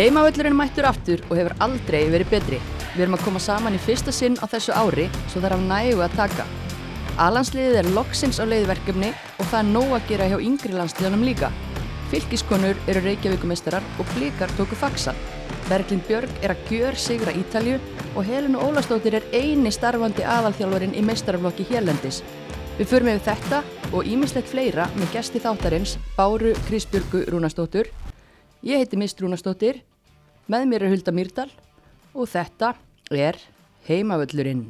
Heimavöllurinn mættur aftur og hefur aldrei verið betri. Við erum að koma saman í fyrsta sinn á þessu ári svo það af nægu að taka. Alansliðið er loksins á leiðverkefni og það er nóg að gera hjá yngri landsliðunum líka. Fylkiskonur eru Reykjavíkumestarar og Blíkar tóku faksa. Berglind Björg er að gjör sigra Ítalju og Helinu Ólastóttir er eini starfandi aðalþjálfarinn í meistaraflokki Hérlendis. Við förum yfir þetta og ímislegt fleira með gesti þáttarins Báru Krisbjörgu Rúnastóttur. Ég heiti Mist Rúnastóttir, með mér er Hulda Myrdal og þetta er Heimavöllurinn.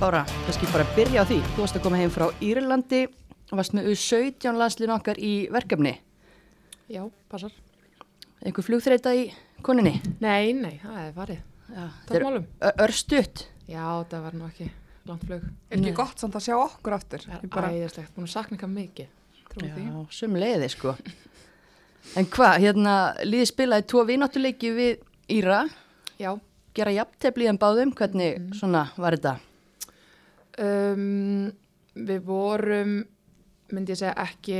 Bára, kannski bara byrja á því. Þú varst að koma heim frá Írlandi og varst með U17 landslinn okkar í verkefni. Já, passar. Einhver flugþreita í koninni? Nei, nei, það er farið. Já, Það er málum. örstutt. Já, það var nú ekki langt flug. Er ekki Nei. gott samt að sjá okkur aftur? Það er bara, æðislegt, búin að sakna eitthvað mikið. Já, sum leiði sko. En hvað, hérna, liði spilaði tvo vináttuleiki við Íra, Já, gera jafntefli en báðum, hvernig Mhm. svona var þetta? um, við vorum, myndi ég segja, ekki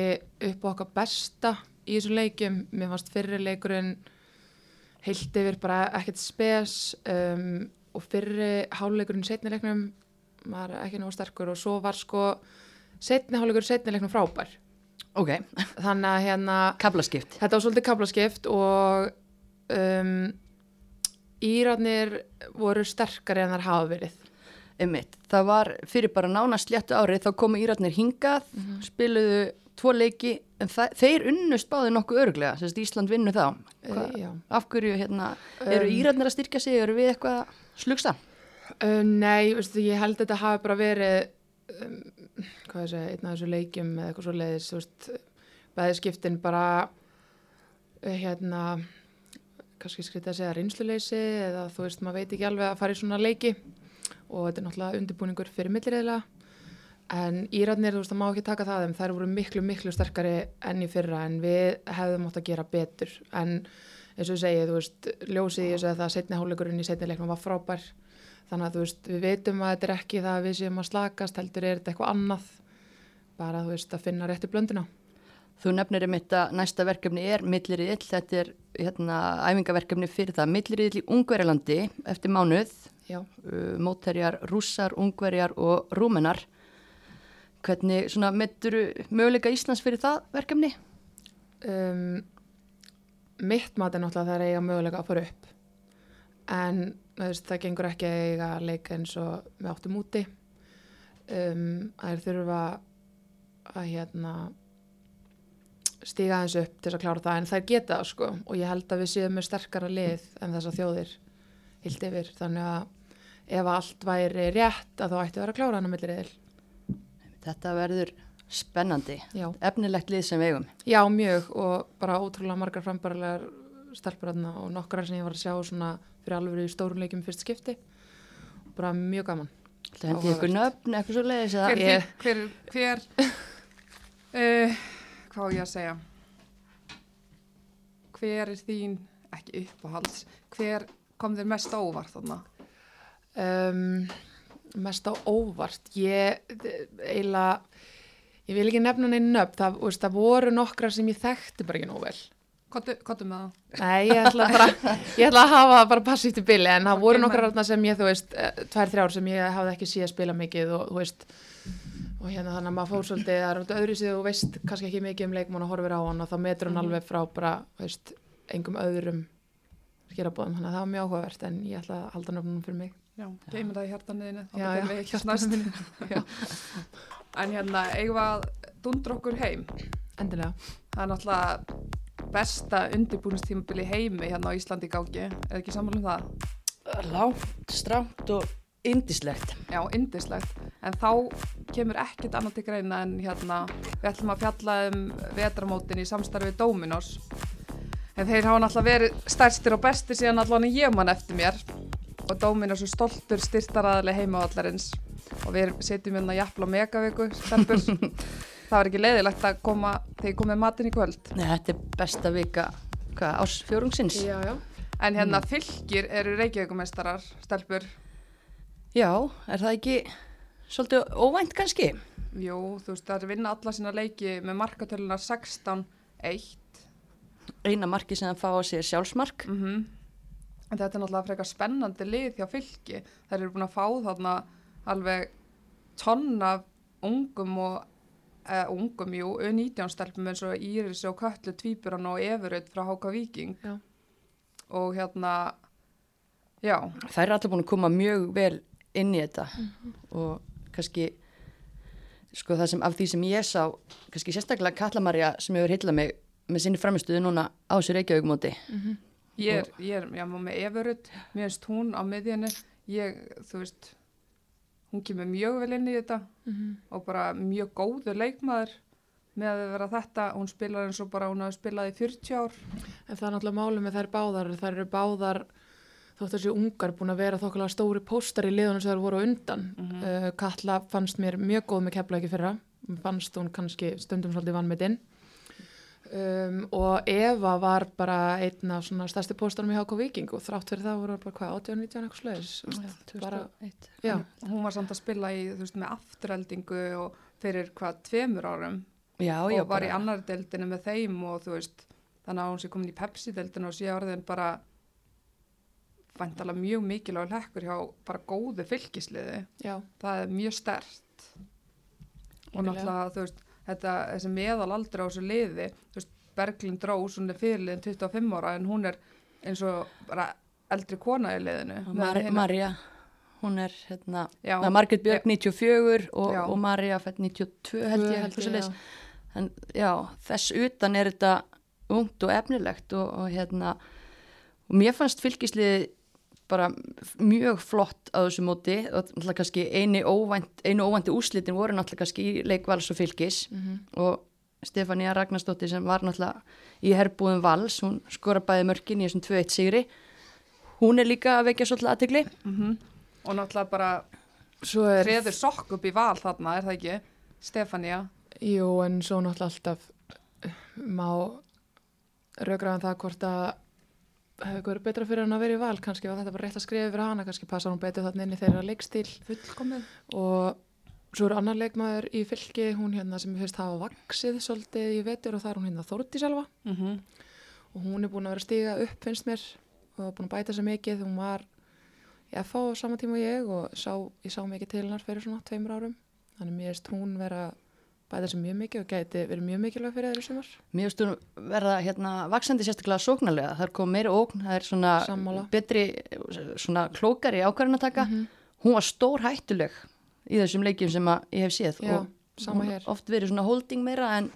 upp á okkar besta í þessum leikjum. Mér fannst fyrri leikurinn heilt yfir bara ekkert spes um, og fyrri háluleikurinn setni var ekki náðu sterkur og svo var sko setni háluleikur setni leiknum frábær. Ok, Þannig að hérna kablaskipt. Þetta var svolítið kaplaskipt og um, Írarnir voru sterkari en þar hafa verið. Einmitt, það var fyrir bara nánast léttu árið, þá komu Írarnir hingað, spiluðu tvo leiki, en þeir unnust báði nokkuð örglega, sérst Ísland vinnu þá. Hva, Uh, já. af hverju, hérna, eru Um, Írarnir að styrkja sig, eru við eitthvað slugsta? Uh, nei, veistu, ég held að þetta hafi bara verið um, hvað segja, einn af þessu leikjum eða eitthvað svo leiðis, þú veist, bæði skiptin bara uh, hérna kannski skrítið að segja reynsluleysi eða þú veist, maður veit ekki alveg að fara í svona leiki og þetta er náttúrulega undirbúningur fyrir millirriðlega en Írarnir, þú veist, það má ekki taka það þeim, þær voru miklu, miklu sterkari enn í fyrra en við hefðum átt að gera betur. En eins og ég segi, þú veist, ljósið í þessu að það setni hálfleikurinn þannig að þú veist, við veitum að þetta er ekki það að við séum að slakast, heldur er þetta eitthvað annað. Bara þú veist að finna réttu blöndina Þú nefnir einmitt að næsta verkefni er milliriðill, þetta er hérna, æfingaverkefni fyrir það, milliriðill í Ungverjalandi eftir mánuð, já, uh, mótherjar rússar, ungverjar og rúmenar. Hvernig svona metturu möguleika Íslands fyrir það verkefni? um, mitt mat er náttúrulega það er eiga mögulega að fara upp. En veist, það gengur ekki að eiga leik eins og við áttum úti. Um, það er þurfa að hérna stíga aðeins upp til þess að klára það en þær geta það sko. Og ég held að við séum með sterkara lið en þessar þjóðir hilt yfir. Þannig að ef allt væri rétt að þá ætti að vera að klára hann á milliriðil Þetta verður spennandi, já. efnilegt lið sem við eigum. Já, mjög. Og bara ótrúlega margar frambarilegar stelpur þarna og nokkrar sem ég var að sjá svona fyrir alveg í stórum leikjum í fyrst skipti og bara mjög gaman. Það hendi ykkur nöfn, eitthvað svo leiðis hver, eða? ég- hver, hver, uh, hvað á ég að segja? Hver er þín, ekki uppáhalds, hver kom þér mest á óvart þarna? Um, mest á óvart, ég eiginlega, ég vil ekki nefna neinn nöfn, það, það voru nokkrar sem ég þekkti bara ekki nóg vel. Kottu með það? Nei, ég ætla bara, ég ætla að hafa bara passíft í bili en það Ok, voru nokkrar þarna sem ég, þú veist, eh, tvær, þrjár sem ég hafði ekki síðan spila mikið og, þú veist, og hérna þannig að maður fór svolítið, það er út öðru síðu og veist kannski ekki mikið um leikmann og horfir á hann og þá metur hann Mhm. alveg frá bara, veist, engum öðrum skilabóðum, þannig að það var mjög áhugavert en ég ætla að halda nöfnum fyrir mig. Já, geymur það í hjartanniðinu. Já, já, hjartanniðinu minni. Já. En hérna, eigum við að dundra okkur heim. Endilega. Það er náttúrulega besta undirbúinistímabili í heimi hérna á Íslandi gangi. Er ekki sammála um það? Lágt, strámt og indislegt. Já, indislegt. En þá kemur ekkert annað til greina en hérna, við ætlum að fjalla um vetramótin í samstarfi við Dominos. En þeir hafa náttúrulega verið stærstir og bestir síðan allavega ég mann eftir mér. Og Dominos er stoltur styrtaraðli heimavallarins. Og við setjum hérna jafnla megaviku, stelpur. það var ekki leiðilegt að koma þegar ég kom með matinn í kvöld. Nei, þetta er besta vika, hvað, ás fjórungsins? Já, já. En hérna fylgir eru reykjavíkumeistarar, stelpur. Já, er það ekki svolítið óvænt kannski. Jú, þú veist, það er vinna alla sína leiki með markatölunar 16-1 Eina marki sem það fá á sér sjálfsmark. mm en þetta er náttúrulega frekar spennandi lið hjá fylki þær eru búin að fá þarna alveg tonn af ungum og eh, ungum, jú, U19 stelpum eins og Íris og Köllu Tvíburan og Everud frá Háka Víking. Já. og hérna já, Það er allir búin að koma mjög vel inn í þetta. Og kannski sko það sem af því sem ég sá kannski sérstaklega Kallamarja sem hefur hillað mig með sinni framistuðu núna á þessu Reykjavíkmóti ég er, ég er já, með Everud, mér finnst hún á miðjunni. Ég, þú veist hún kemur mjög vel inn í þetta og bara mjög góður leikmaður með að vera þetta, hún spilar eins og bara hún hafi spilað í 40 ár. En það er náttúrulega málið með þær báðar, þær eru báðar þótt þessi ungar búin að vera þokkulega stóri póstar í liðunum sem þær voru undan. uh, Katla fannst mér mjög góð með kepla ekki fyrra, fannst hún kannski stundum svolítið vannmetinn. Um, og Eva var bara einn af svona stærsti póstarum í HK Viking og þrátt fyrir það voru bara hvað, 18, 19 eitthvað sluðis. Já, hún var samt að spila í, þú veist, með afturheldingu og fyrir hvað, tveimur árum. Já, og já, var í bara, annar deildinu með þeim og þú veist, þannig að hún sé komin í Pepsi-deildinu og sé orðin bara væntalega mjög mikilvæg hlekkur hjá bara góðu fylgisliði. Já, það er mjög stert og náttúrulega, þú veist, þetta þessi meðal aldrei á þessu liði þú veist, Berglind Rós, hún er fyrirliðin 25 ára en hún er eins og bara eldri kona í liðinu. Mar hinar- Marja hún er hérna, það er Margrét Björg 94 og, og Marja fætt 92 held ég, held ég, já. en já, þess utan er þetta ungt og efnilegt og, og hérna og mér fannst fylgislið bara mjög flott á þessu móti og náttúrulega kannski einu óvænt, einu óvænti úslitin voru náttúrulega kannski í leikvals og fylgis Mhm. og Stefania Ragnarsdóttir sem var náttúrulega í herbúðum vals, hún skora bæði mörkin í þessum 2-1 sigri hún er líka að vekja svolítið aðtegli Mhm. og náttúrulega bara Svo er, treður sokk upp í val þarna, er það ekki? Stefania, jú, en svo náttúrulega alltaf má raugraðan það hvort að hefur verið betra fyrir hann að vera í val kannski var þetta bara rétt að skrifa fyrir hana kannski passa hún betur þarna inn í þeirra leikstíl. Fullkomið. Og svo er annar leikmaður í fylki hún hérna sem finnst hafa vaksið svolítið í vetur og það er hún hérna Þórti sjálfa mm -hmm. og hún er búin að vera stíga upp finnst mér og búin að bæta sér mikið. Hún var í FH á sama tíma og ég og sá, ég sá mikið til hennar fyrir svona tveimur árum. Þannig mér finnst hún vera bæta sér mjög mikið og gæti verið mjög mikilvæg fyrir þeirri sumar finnst þú verða hérna vaksandi sérstaklega sóknarlega, það er komið meira ógn, það er svona Sammála. betri, svona klókari ákvarðanataka. -hmm. Hún var stór hættuleg í þessum leikjum sem ég hef séð Já, og sama hún hér. oft verið svona holding meira en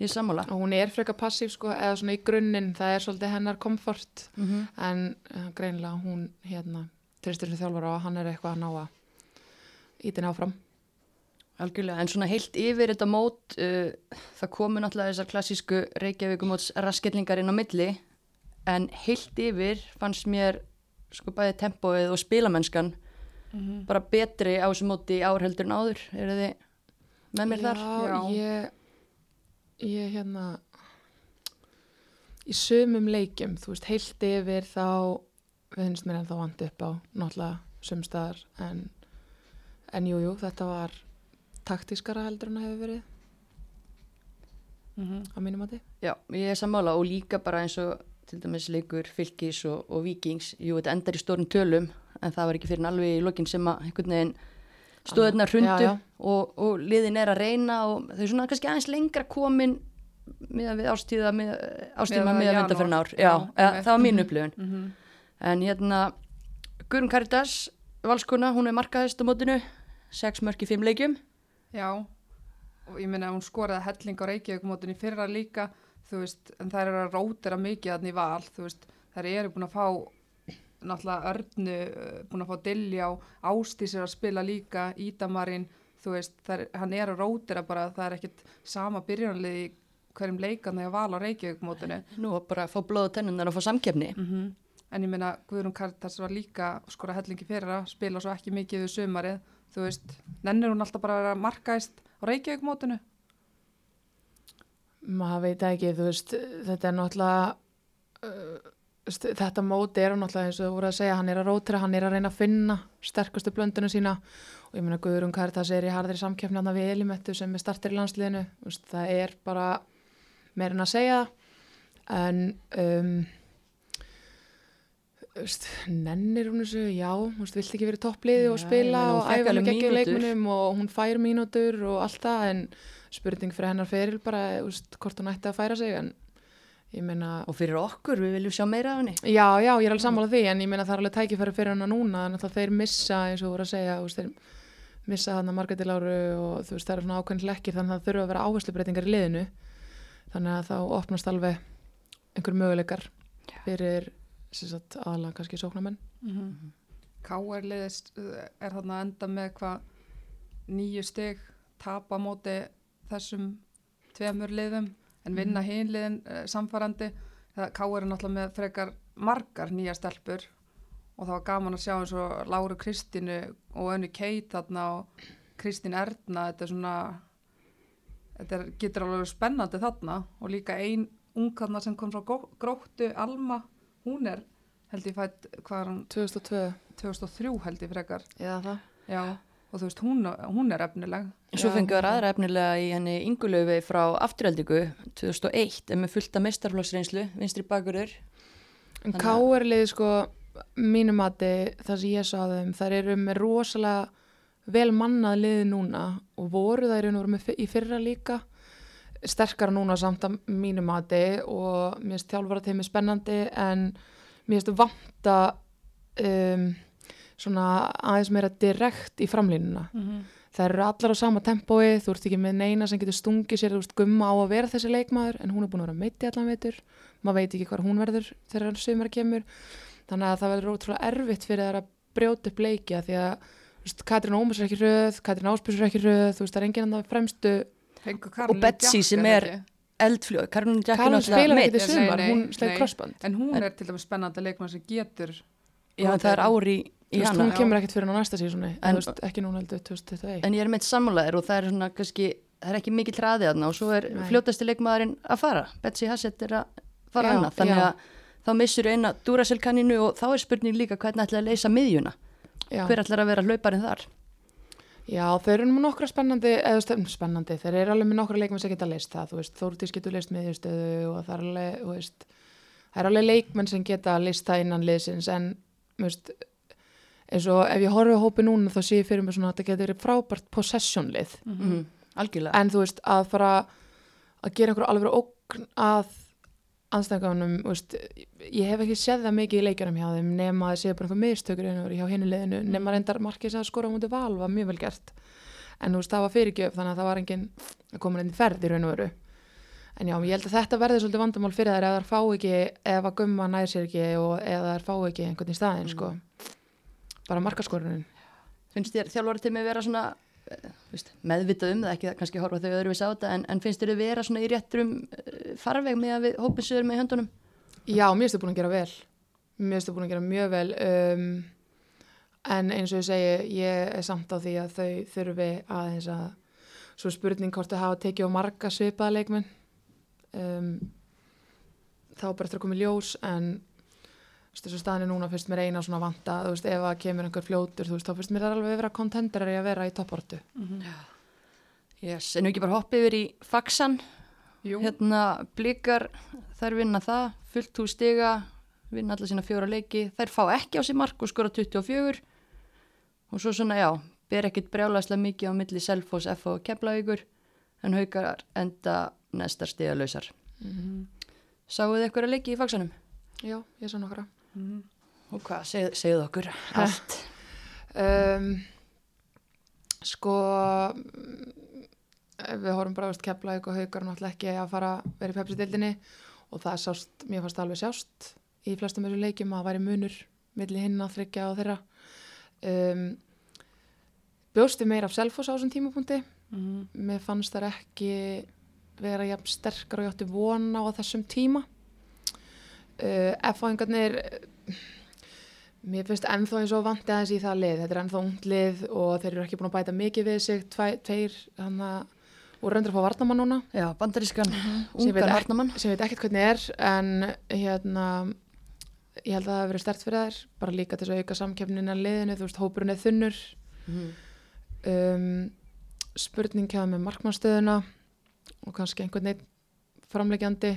ég sammála. og hún er frekar passív sko eða svona í grunninn það er svolítið hennar komfort Mm -hmm. en uh, greinilega hún hérna tristur sem þjálfara og hann er eitthvað að ná að ítin áfram Algjörlega, en svona heilt yfir þetta mót, uh, það komu náttúrulega þessar klassísku Reykjavíkumóts raskillingar inn á milli, en heilt yfir fannst mér sko bæði tempóið og spilamennskan bara betri á þessu móti í ár heldur en áður, eru þið með mér þar? Já, Já. ég ég hérna í sumum leikjum, þú veist, heilt yfir þá finnst mér ennþá vandi upp á náttúrulega sumstaðar en, en jú, jú, þetta var taktískara heldur en að hefur verið Mhm. á mínum mati. Já, ég er sammála og líka bara eins og til dæmis leikur fylgis og, og vikings, jú, þetta endar í stórum tölum en það var ekki fyrir alveg í lokin sem að einhvern veginn stóðurnar hrundu. Og, og liðin er að reyna og þau er svona kannski aðeins lengra komin með við ástíða með, við með að venda fyrir nár já, Já, eða, það var mín upplifun Mhm. en hérna Guðrun Karitas, valskona hún er markaðist á mótinu, sex mörk í fimm leikjum Já, og ég meina að hún skoraði helling á Reykjavík í fyrra líka, þú veist, en þær eru að rótira mikið í val, þú veist, þær eru búin að fá náttúrulega örnu, eh, búin að fá og Ástísir að spila líka, Ídamarinn, þú veist, þær, hann er að rótira bara, það er ekkit sama byrjunarlið í hverjum leikan þegar val á Reykjavík mótinu. nú bara að fá blóð og tennunar og fá samkefni -hmm. En ég meina, Guðrún Kartas var líka skora hellingi fyrra, spila svo ekki mikið við sumarið, þú veist, nennir hún alltaf bara að vera markaðist á Reykjavík mótinu? maður veit ekki, þú veist, þetta er náttúrulega uh, þetta móti er náttúrulega eins og þú voru að segja, hann er að rótra, hann er að reyna að finna sterkustu blöndunum sína og ég meina Guðrún Karitas er í harðri samkeppni hann við Elimettu sem er startir í landsliðinu það er bara meirinn að segja það. en um, nennir hún þessu já, veist, vilt ekki verið toppliði og spila hún og æfa alveg mínútur. leikmunum og hún fær mínútur og allt það en spurning fyrir hennar feril bara, veist, hvort hún ætti að færa sig en ég meina Og fyrir okkur, við viljum sjá meira af henni. Já, já, ég er alveg sammála því en ég meina það er alveg tækifæri fyrir hana núna þannig að þeir missa eins og voru að segja veist, þeir missa hana Margreti Láru og þú veist það eru svona ákveðin lekkir þannig að það þurfa að vera áherslubreytingar í liðinu þannig að þá opnast alveg einhver möguleikar fyrir sagt, aðalega kannski sóknarmenn. Mm KR liðist uh, er þarna enda með hvað nýju stig tapa móti þessum tveimur liðum en vinna mm. hinliðin uh, samfarandi. Það KR er náttúrulega með frekar margar nýja stelpur og það var gaman að sjá eins og Láru Kristínu og Önni Keit þarna og Kristín Erna. Þetta er svona þetta er, getur alveg spennandi þarna og líka ein ungarna sem kom frá gróttu Alma, hún er held ég fætt hvað er hann 2002 2003 held ég frekar. Eða það. Já, og þú veist, hún, hún er efnileg. En svo Já, fengur þær aðra efnilega í henni yngulöfi frá afturheldingu 2001 en með fullta mestarflokksreynslu, vinstri bakurur. En Þannig að- K.R. liði sko mínu mati það sem ég sá þeim þær eru með rosalega vel mannað liði núna og voru þær eru með í fyrra líka sterkara núna samt að mínu mati og mér finnst þjálfara teimi spennandi en mér finnst vanta um, svona aðeins meira direkt í framlínuna. Mm -hmm. Það eru allar á sama tempói, þú ert ekki með neina sem getur stungið sér, þú veist, gumma á að vera þessi leikmaður en hún er búin að vera meitt í allan veitur, maður veit ekki hvað hún verður þegar sömur kemur, þannig að það verður ótrúlega erfitt fyrir þær að brjóta upp leikja því að, veist, Katrín Ómars er ekki röð, Katrín Áspjós er ekki röð, þú veist, það er enginn andan fremstu, Og Betsy sem er- Eldfljóð, Karlun spilar ekki til Nei, sumar, nei, hún sleið nei. crossband. en hún er til dæmis spennandi leikmann sem getur Já, það er ári í hana. hún kemur ekkert fyrir á næsta veist, ekki núna heldur 2021. En ég er meitt sammálaðir og það er svona kannski, það er ekki mikið traðið þarna og svo er Nei. fljótasti leikmaðurinn að fara. Betsy Hassett er að fara annað. Þannig já. að þá missur eina Duracell kanninu og þá er spurning líka hvernig ætla að leysa miðjuna. Já. Hver ætlar að vera hlauparinn þar? Já, þeir eru með nokkra spennandi, eða spennandi, þeir eru alveg með nokkra leikmenn sem geta leist það, þú veist, Þórdís getur leist miðjustöðu og það er alveg, þú veist, það er alveg leikmenn sem geta leist það innan liðsins en, þú veist, eins og ef ég horfi hópi núna þá sé ég fyrir mig svona að þetta getur verið frábært possession lið, Mm. Algjörlega. en þú veist, að fara að gera einhver alveg ógn að veist, ég hef ekki séð það mikið í leikjarum hjá þeim nema að séu bara miðstökur einhver hjá hinu liðinu, nema reyndar markið sem að skora á mútið val var mjög vel gert. En þú veist, það var fyrirgjöf þannig að það var engin að koma í ferð í raun og veru. En já, ég held að þetta verði svolítið vandamál fyrir þær ef þær fá ekki, ef að gumma nær sér ekki og ef þær fá ekki einhvern í staðinn sko. bara markaskorunin Finnst þér þjálfari til mig vera svona veist, meðvitað um það, ekki það kannski horfa þau öðruvis á þetta, en, en finnst þér þau vera svona í rétturum uh, farveg með að við hópin sögur með höndunum? Já, mér finnst þau búin að gera vel mér finnst þau búin að gera mjög vel um, en eins og ég segi ég er samt á því að þau þurfi aðeins að svo spurning hvort þau hafa tekið á marga svipaða leikmenn um, þá bara eftir að koma í ljós en þessu staðinu núna finnst mér eina svona vanta þú veist, ef að kemur einhver fljótur þú veist, þá finnst mér það alveg að vera kontenderar í að vera í topportu Yes, en við ekki bara hoppa yfir í faxan, Jú, hérna blikar, þær vinna það, fullt hús stiga, vinna alla sína fjóra leiki, þær fá ekki á sig mark og skora 24 og svo svona já, ber ekkit brjálæslega mikið á milli Selfoss, F og Keflavíkur en haukar enda nestar stigalausar. Sáuð þið eitthvað að leiki í faxanum? Já, ég svo nokkra Mhm. Og hvað, segð, segðu okkur allt. um, sko mm, við horfum bara veist, keflaðið og haukar náttúrulega ekki að fara að vera í pepsi-dildinni og það sást, mér fannst það alveg sjást í flestum þessu leikjum að það væri munur milli hinn að þryggja og þeirra um, bjósti meira af selfos á þessum tímapunkti Mhm. mér fannst það ekki vera jafn sterkar og ég átti vona á þessum tíma F-fáingarnir mér finnst ennþá eins og vanti aðeins í það lið. Þetta er ennþá ungt lið og þeir eru ekki búin að bæta mikið við sig. Tve, tveir hann að og reyndur að fá varnamann núna. Já, bandarískan, ungan ekki- varnamann. sem veit ekkert hvernig er en hérna ég held að það hafi verið stert fyrir þær bara líka til að auka samkeppnin að liðinu, þú veist, hópurinn er þunnur. Mhm. um, spurning kæða með markmannstöðuna og kannski einhvern veginn framlegjandi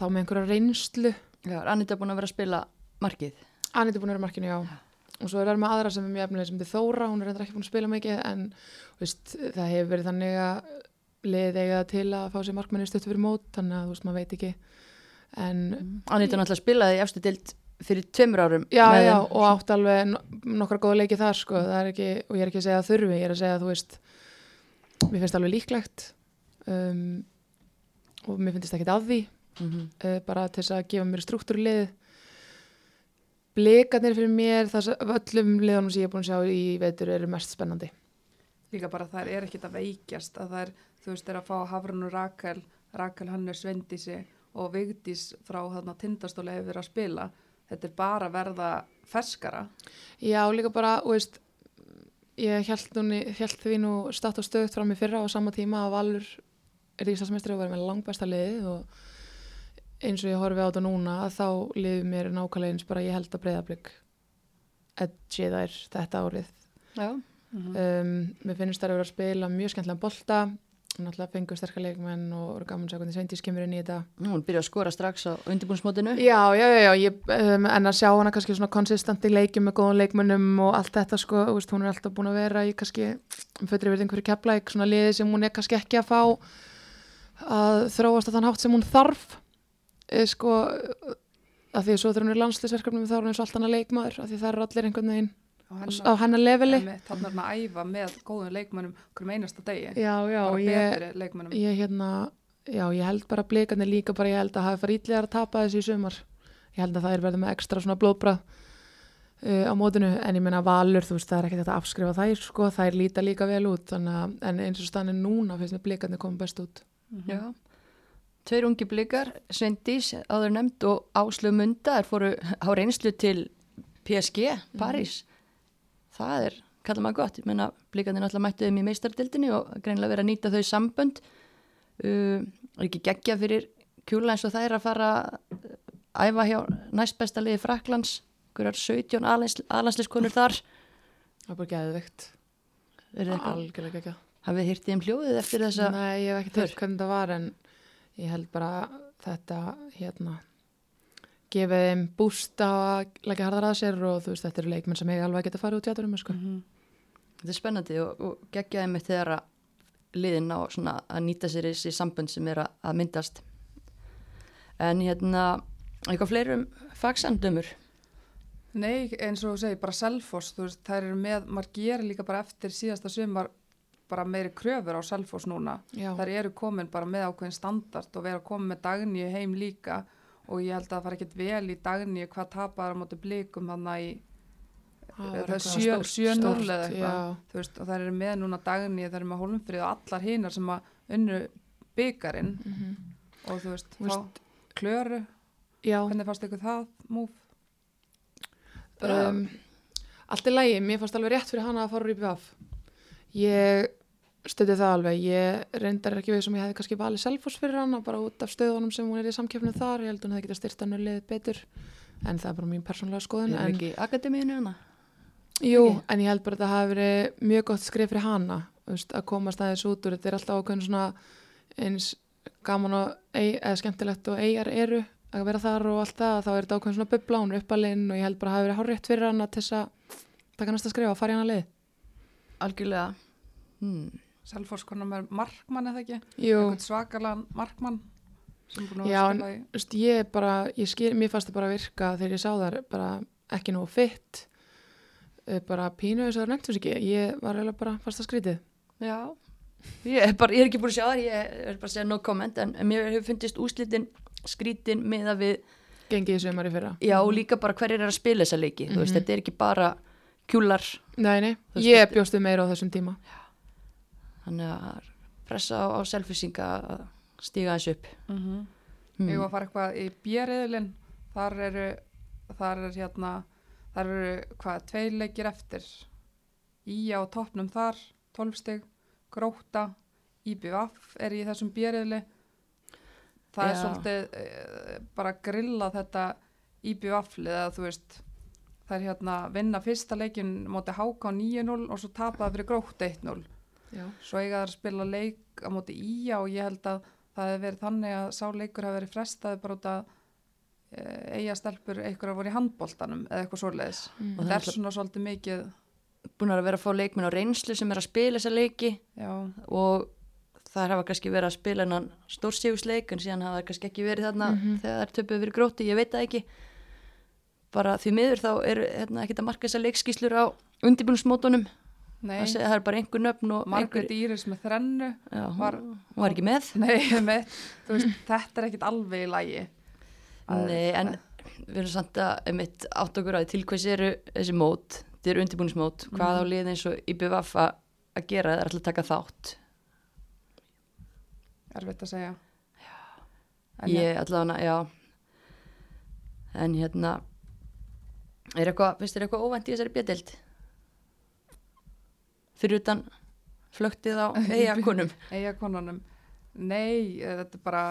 þá með einhverja reynslu. Já, er Anita búin að vera að spila markið? Anita er búin að vera markinu, já. Og svo er það með aðra sem er mjög efnilega sem þið Þóra hún er reyndar ekki búin að spila mikið en veist, það hefur verið þannig að liðið eiga til að fá sér markmanni stuttu fyrir mót, þannig að þú veist, maður veit ekki. En Anita náttúrulega spilaði í efstu dild fyrir tveimur árum já, já, þeim. og átt alveg no- nokkra góða leiki þar, sko, það er ekki og ég er ekki að segja að þurfi, ég er að segja að þú veist mér finnst alveg líklegt um, og mér finnst ekki að því Mhm. uh, bara til þess að gefa mér struktúr í liðið. Blikarnir fyrir mér það sem af öllum liðunum sem ég er búin að sjá í veitur eru mest spennandi. Líka bara það er ekkit að veikjast að það er, þú veist, er að fá Hafrun og Rakel, Rakel Hannu Svendísi og Vigdís frá þarna tindastóli hefur verið að spila. Þetta er bara að verða ferskara. Já, líka bara, þú veist ég held, núni, held því nú statt og stöðt fram í fyrra á sama tíma að Valur er ríkistasmestri og verið með langbæsta liðið og eins og ég horfi á þetta núna þá liðið mér nákvæmlega eins bara ég held að breyðablík edgi þær þetta árið. Já, um, mér finnst þær að vera að spila mjög skemmtilega bolta náttúrulega fengu sterkar leikmenn og eru gaman að segja hvernig Sveindís kemur inn í þetta. Nú, hún byrjaði að skora strax á undirbúnsmótinu Já, já, já, já ég, um, en að sjá hana kannski svona konsistant í leikjum með góðum leikmönnum og allt þetta sko, þú veist, hún er alltaf búin að vera í kannski, fötri verið einhverju keplæk svona liði sem hún er kannski ekki að fá að þróast á þann hátt sem hún þarf sko, að því að svo þegar hún er landslýsverkefnum þá er hún eins og allt annað leikmaður, að því það er allir einhvern veginn á hennar leveli. Þannig að hann að æfa með góðum leikmönnum hverjum einasta degi. Já, já, ég, ég hérna já, ég held bara blikarnir líka bara ég held að hafi farið ítlegar að tapa þessu í sumar. Ég held að það er verið með ekstra svona blóðbrað uh, á mótinu en ég meina valur, þú veist, það er ekkert hægt að afskrifa þær sko, þær líta líka vel út þannig að, en eins og stannin núna finnst mér blikarnir koma best út. Mhm. Já, tveir ungi blikar Sveindís, áður nefnd og Áslöf Munda er fóru á reynslu til PSG, París. Það er, kallar maður gott ég menna, blikarnir náttúrulega mættu þeim í meistardildinni og greinlega verið að nýta þau sambönd. Uh, er ekki geggja fyrir kjúla eins og það er að fara að æfa hjá næstbesta liði Fraklands hverjar 17 alansliskonur þar? Það er bara eitthvað, algjörlega ekki hafið hirtið um hljóðið eftir þessa Nei, ég hef ekki teilt hvernig það var en ég held bara þetta hérna gefið þeim bústa að leggja harðar að sér og þú veist, þetta eru leikmenn sem hegi alveg geta farið út í aðurum sko. Mhm. Þetta er spennandi og, og geggjaði mig þegar að liðin á svona að nýta sér þessi sambönd sem er að, að myndast. En hérna, eitthvað fleirum fagsandumur. Nei, eins og þú segir, bara Selfoss, þú veist, þær eru með, maður gerir líka bara eftir síðasta sumar bara meiri kröfur á Selfoss núna. Já, Þær eru komin bara með ákveðin standard og vera komin með dagníu heim líka og ég held að það fara ekkert vel í dagníu hvað tapar á móti blikum hann í það það er sjö- 7-0 stórt, eða eitthvað. veist, og þær eru með núna dagníu, þær eru með hólumfrið og allar hinar sem að unnu byggarinn Mhm. og þú veist, veist- klöru, Já, hvernig fannst ykkur það múf? Um, allt er lægi, mér fannst alveg rétt fyrir hana að fara úr í BF. Ég stöði það alveg, ég reyndar ekki við sem ég hefði kannski valið Selfoss fyrir hana bara út af stöðunum sem hún er í samkeppnu þar, ég held hún hefði getað styrt hann liðið betur, en það er bara mín persónlega skoðun. Er En, ekki akademíinu hana? jú, ekki? en ég held bara að það hafi verið mjög gott skrif fyrir hana, veist, að komast aðeins út úr, þetta er alltaf ákveðin svona eins gaman og eða skemmtilegt og eigar eru að vera þar og allt það, þá er þetta ákveðin svona bubla, hún er uppalinn og ég held bara að hafi verið að. Hmm. Selfoss konar með markmann eða ekki? Eitthvað svakalan markmann sem er að Já, að þú veist, ég bara, ég skil, mér fannst það bara virka þegar ég sá þar, bara ekki nógu fitt, eh, bara pínu þess að það nefntum sér ekki, ég var eiginlega bara fast að skrítið. Já. Ég er, bara, ég er ekki búin að sjá það, ég er bara að segja no comment, en, en mér hefur fundist úslitin skrítin með að við, Gengið í sumar í fyrra. já, og líka bara hverjir er að spila þessa leiki. Þú veist, Mhm. þetta er ekki bara kjúlar, Nei, nei, ég bjóstu meira á þessum tíma. Þannig að pressa á, á selfisinga að stíga þessu upp. mm -hmm. Ég var að fara eitthvað í björriðlinn þar eru þar er hérna þar eru hvað, tveir leikir eftir Ía á toppnum þar 12 stig, Gróta IBVF er í þessum björriðli það er Já. svolítið e, bara grilla þetta IBF-lið eða þú veist þær hérna vinna fyrsta leikin móti HK 9-0 og svo tapaði fyrir grótt 1-0 Já. svo eiga þær að spila leik á móti Ía og ég held að það hefði verið þannig að sá leikur hefði verið frestaði bara út að e, eiga stelpur einhverja voru í handboltanum eða eitthvað svoleiðis Mm. Og það er það er svona svolítið mikið búin að vera að fá leikminn á reynslu sem er að spila þessa leiki já, og það hafa kannski verið að spila hennan stórsífusleik en síðan hafa það kannski ekki verið þarna Mhm. þegar það er töpuð fyrir gróti, ég veit það ekki bara því miður þá eru hérna, ekki að marka þessar leikskíslur á það, seg- það er bara einhver nöfn og Margrét Íris með þrennu já, var- hún, hún var ekki með. Nei, með, þú veist, þetta er ekkit alveg í lagi. Að- Nei, en við erum samt að einmitt átt okkur að til hvers eru þessi mót, þetta eru undirbúinismót hvað Mhm. á liðin eins og IBVF að gera, það er alltaf að taka þátt. Erfitt að segja. En ég allavega, já. En hérna er eitthvað, finnst þér eitthvað óvænt í þessari bjödild fyrir utan flöktið á eigakonum eiga konunum nei, eh, þetta er bara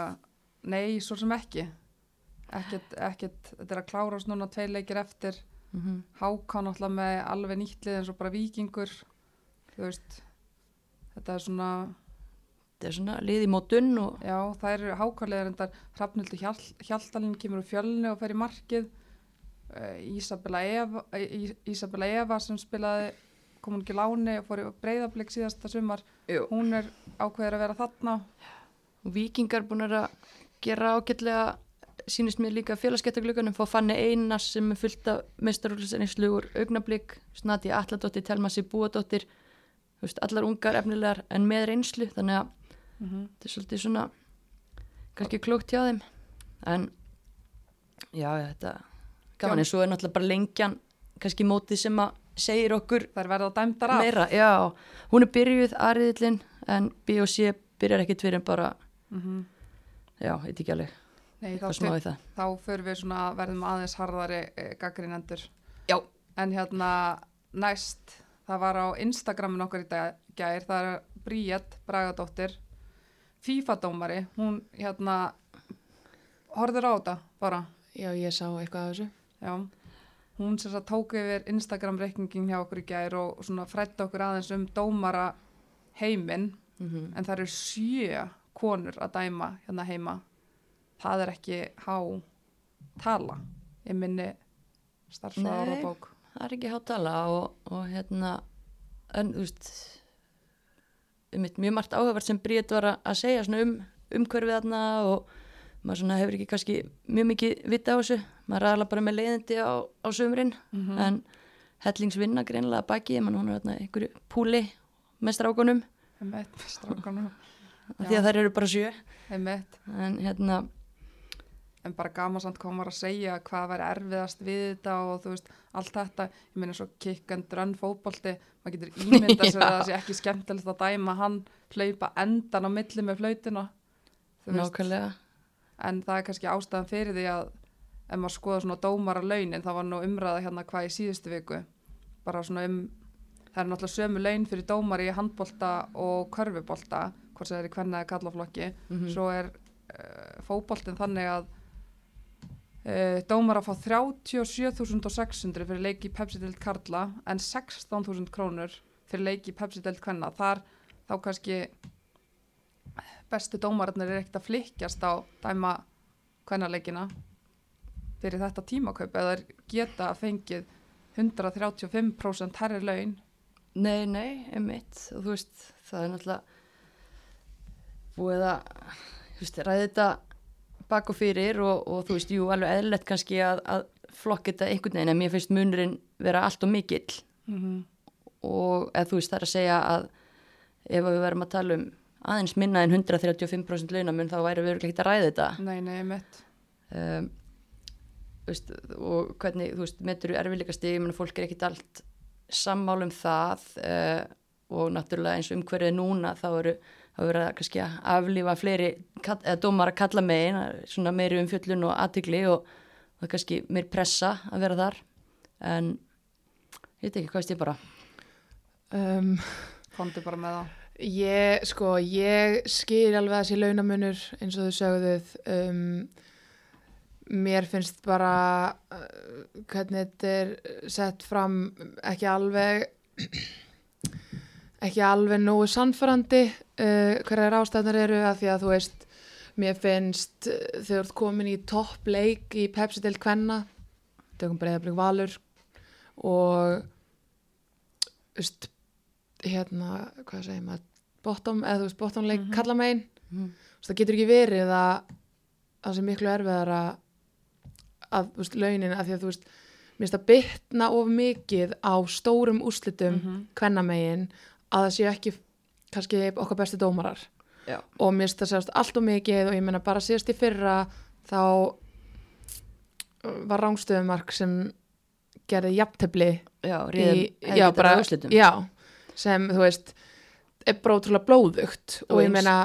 nei, svo sem ekki. Ekkert, ekkert, þetta er að klárast núna tvei leikir eftir. Mm -hmm. háká náttúrulega með alveg nýttlið eins og bara vikingur þú veist þetta er svona, þetta er svona lið í mótun og já, það eru hákáliðar endar Hrafnildur Hjal, Hjaltalín kemur úr fjölni og fer í markið. Uh, Ísabella Eva, Eva sem spilaði kom hún ekki láni og fór í breyðablík síðasta sumar. Jú. hún er ákveður að vera þarna. Og vikingar búin að gera ágætlega sínist mér líka félagskeptaglökunum fá Fanni Einars sem er fullt af mestarúlisenslu úr augnablík Snati Alladóttir, Telma Sibúadóttir þú veist, allar ungar efnilegar en með reynslu þannig að mm -hmm. þetta er svolítið svona kannski klókt hjá þeim. En já, þetta gaman. En svo er náttúrulega bara lengjan kannski mótið sem að segir okkur Það verið að dæmdar af. meira, já, hún er byrjuð aðriðlinn en B.O.C. byrjar ekkit fyrir en bara, Mm já, eitthvað ekki alveg Nei, þá, það þá förum við svona, verðum aðeins harðari e, gaggrinendur. Já. En hérna næst, það var á Instagramin okkar í dag, gær, það er Bríett Bragadóttir, FIFA-dómari, hún hérna horfður á þetta bara, Já, ég sá eitthvað af þessu. já. Hún sem sagt tók yfir Instagram-reikningin hjá okkur í gær og svona frætti okkur aðeins um dómara heiminn. Mm en það eru sjö konur að dæma hérna heima. Það er ekki há tala í minni starfsfára Nei. bók það er ekki hátala og, og hérna en þú veist um mjög margt áhugavert sem Bríett var að- að segja svona um umhverfið þarna og maður svona hefur ekki kannski mjög mikið vita á þessu, maður er aðalega bara með leiðindi á, á sömurinn mm en hellingsvinna greinlega að baki mann hún er þarna einhverju púli með strákunum. Einmitt, strákanum af því að þær eru bara sjö. En hérna, en bara gaman samt var að segja hvað væri erfiðast við þetta og þú veist, allt þetta. Ég meina svo kick and run fótbolti maður getur ímyndað sér að það sé ekki skemmtilegt að dæma hann hlaupa endan á milli með flautina nákvæmlega. En það er kannski ástæðan fyrir því að ef maður skoða svona dómara launin það var nú umræða hérna hvað í síðustu viku. Bara svona um það er náttúrulega sömu laun fyrir dómari í handbolta og körfubolta hvort sem það er í hvernig kallaflokki mm svo er uh, fótboltin þannig að uh, dómara fá 37.600 fyrir leiki í Pepsi-deild Karla en 16.000 krónur fyrir leiki í Pepsi-deild Kvenna. Þar þá kannski bestu dómararnir er ekkert að flikkjast á dæma kvennaleikina fyrir þetta tímakaup eða geta fengið 135% herri laun? Nei, nei, einmitt. Og þú veist, það er náttúrulega búið að þú veist, ræði þetta bak og fyrir og, og þú veist, jú, alveg eðlilegt kannski að, að flokka þetta einhvern veginn en mér finnst munurinn vera allt og mikill. Mm -hmm. og eða þú veist, það er að segja að ef við verum að tala um aðeins minna en 135% launamun þá væri við ekkert að ræða þetta. Nei, nei, mitt um, þú veist, og hvernig, þú veist, metur erfiðleika stig, menn fólk er ekkit allt sammál um það uh, og náttúrulega eins og umhverfið núna þá eru eru það kannski að aflífa fleiri eða dómar að kalla megin svona meiri umfjöllun og aðtykli og, það er kannski meir pressa að vera þar. En ég veit ekki hvað veist ég bara? Um, komdu bara með það ég, sko, ég skil alveg að sé launamunur eins og þau sögðuð. Um, mér finnst bara uh, hvernig þetta er sett fram ekki alveg ekki alveg nógu sannfærandi uh, hverjar ástæðnar eru að því að þú veist mér finnst uh, þú ert komin í toppleik í Pepsi til Kvenna tökum breyðablík valur og veist hérna, hvað segir maður bottom, eða þú veist, bottomleik mm. -hmm. kalla megin Mhm. það getur ekki verið að það sé miklu erfiðar að, að veist, launin að því að þú veist mér finnst að bytna of mikið á stórum úrslitum mm Mhm. kvennamegin að það séu ekki kannski okkar bestu dómarar Já. og mér finnst það sérst allt og mikið og ég meina bara síðast í fyrra þá uh, var rángstöðumark sem gerði jafntefli Já, í, ríðum, já, bara, já, sem þú veist er bara ótrúlega blóðugt. Og, Og ég meina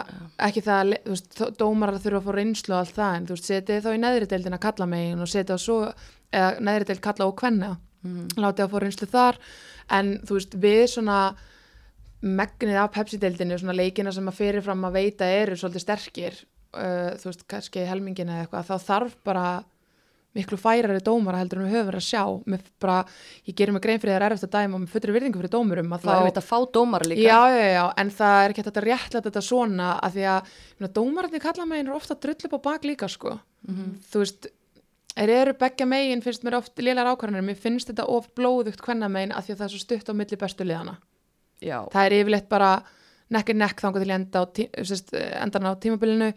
ekki það, að þú veist, dómarar þurfa að fá reynslu og allt það, en þú veist, setið þá í neðri deildina kalla megin og setið á svo eða neðri deild kalla og kvenna. Mhm. látið að fá reynslu þar en þú veist, við svona megnið af Pepsi-deildinu, svona leikina sem að fyrirfram að veita eru svolítið sterkir uh, þú veist, kannski helmingin eða eitthvað, þá þarf bara miklu færari dómara heldur en við höfum verið að sjá með bara, ég gerir mig grein fyrir það er erfitt að dæma og með fullri virðingu fyrir dómurum Það er veit að fá dómar líka. Já, já, já, en það er ekki að réttlega þetta svona að því að myrna, dómararnir kalla megin er ofta drull upp á bak líka sko. Mhm. þú veist er eru beggja megin finnst mér oft lélar ákvarðanir mér finnst þetta of blóðugt hvenna megin að því að það er svo stutt á milli bestu liðana Já, það er yfirleitt bara nekk er nekk þangu til tí, sest, endan á tímabilinu.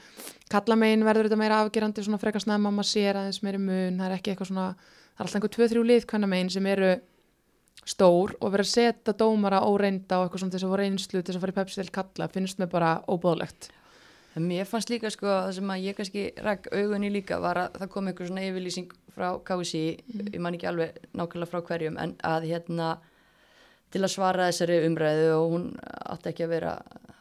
Kalla megin verður þetta meira afgerandi svona frekar snemma maður sér aðeins meiri mun. Það er ekki eitthvað svona, það er alltaf einhver tvö, þrjú lið hvenna megin sem eru stór og verið að setja dómara óreinda og eitthvað svona þess að reynslu til þess að fara í pepsi til kalla finnst mér bara óbóðlegt mér fannst líka sko það sem að ég kannski ræk augunni líka var að það kom einhver svona yfirlýsing frá KSI, Mhm. ég man ekki alveg nákvæmlega frá hverjum, en að hérna til að svara þessari umræðu og hún átti ekki að vera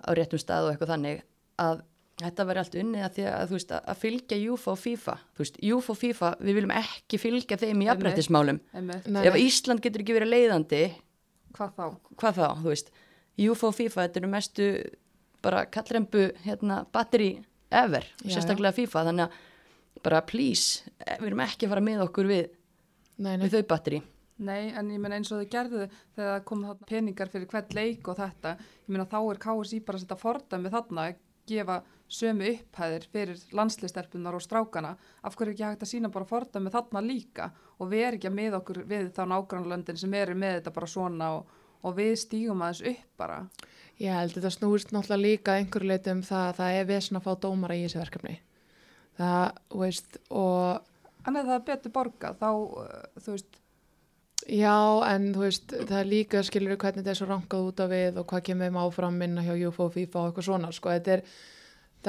á réttum stað og eitthvað þannig að þetta veri allt unnið að því að þú veist að fylgja JUFA og FIFA, þú veist JUFA og FIFA, við viljum ekki fylgja þeim í. Nei, Ef. Ísland getur ekki verið leiðandi, Hvað þá? hvað þá, þú veist JUFA og FIFA, þetta eru mestu bara kallrembu hérna batteri ever, Já, sérstaklega FIFA þannig að bara please eh, við erum ekki að fara með okkur við, nei, nei. við þau batteri Nei, en ég meina eins og þau gerðu þegar það kom peningar fyrir hvert leik og þetta, ég meina þá er KSI bara að setja fordæmi þarna að gefa sömu upphæðir fyrir landslistelpunar og strákana, af hverju er ekki hægt að sína bara fordæmi þarna líka? Og við erum ekki að með okkur við þá nágrannlöndin sem eru með þetta bara svona og, og við stígum aðeins upp bara. Ég held þetta snúist náttúrulega líka að einhverju leiti um það að það er vesen að fá dómara í þessi verkefni. Það, veist, og En ef það er betur borgað, þá, uh, þú veist, Já, en þú veist, það er líka skilur hvernig þetta er svo rankað út af við og hvað kemur þeim áfram minna hjá UFO, FIFA og eitthvað svona, sko, þetta er,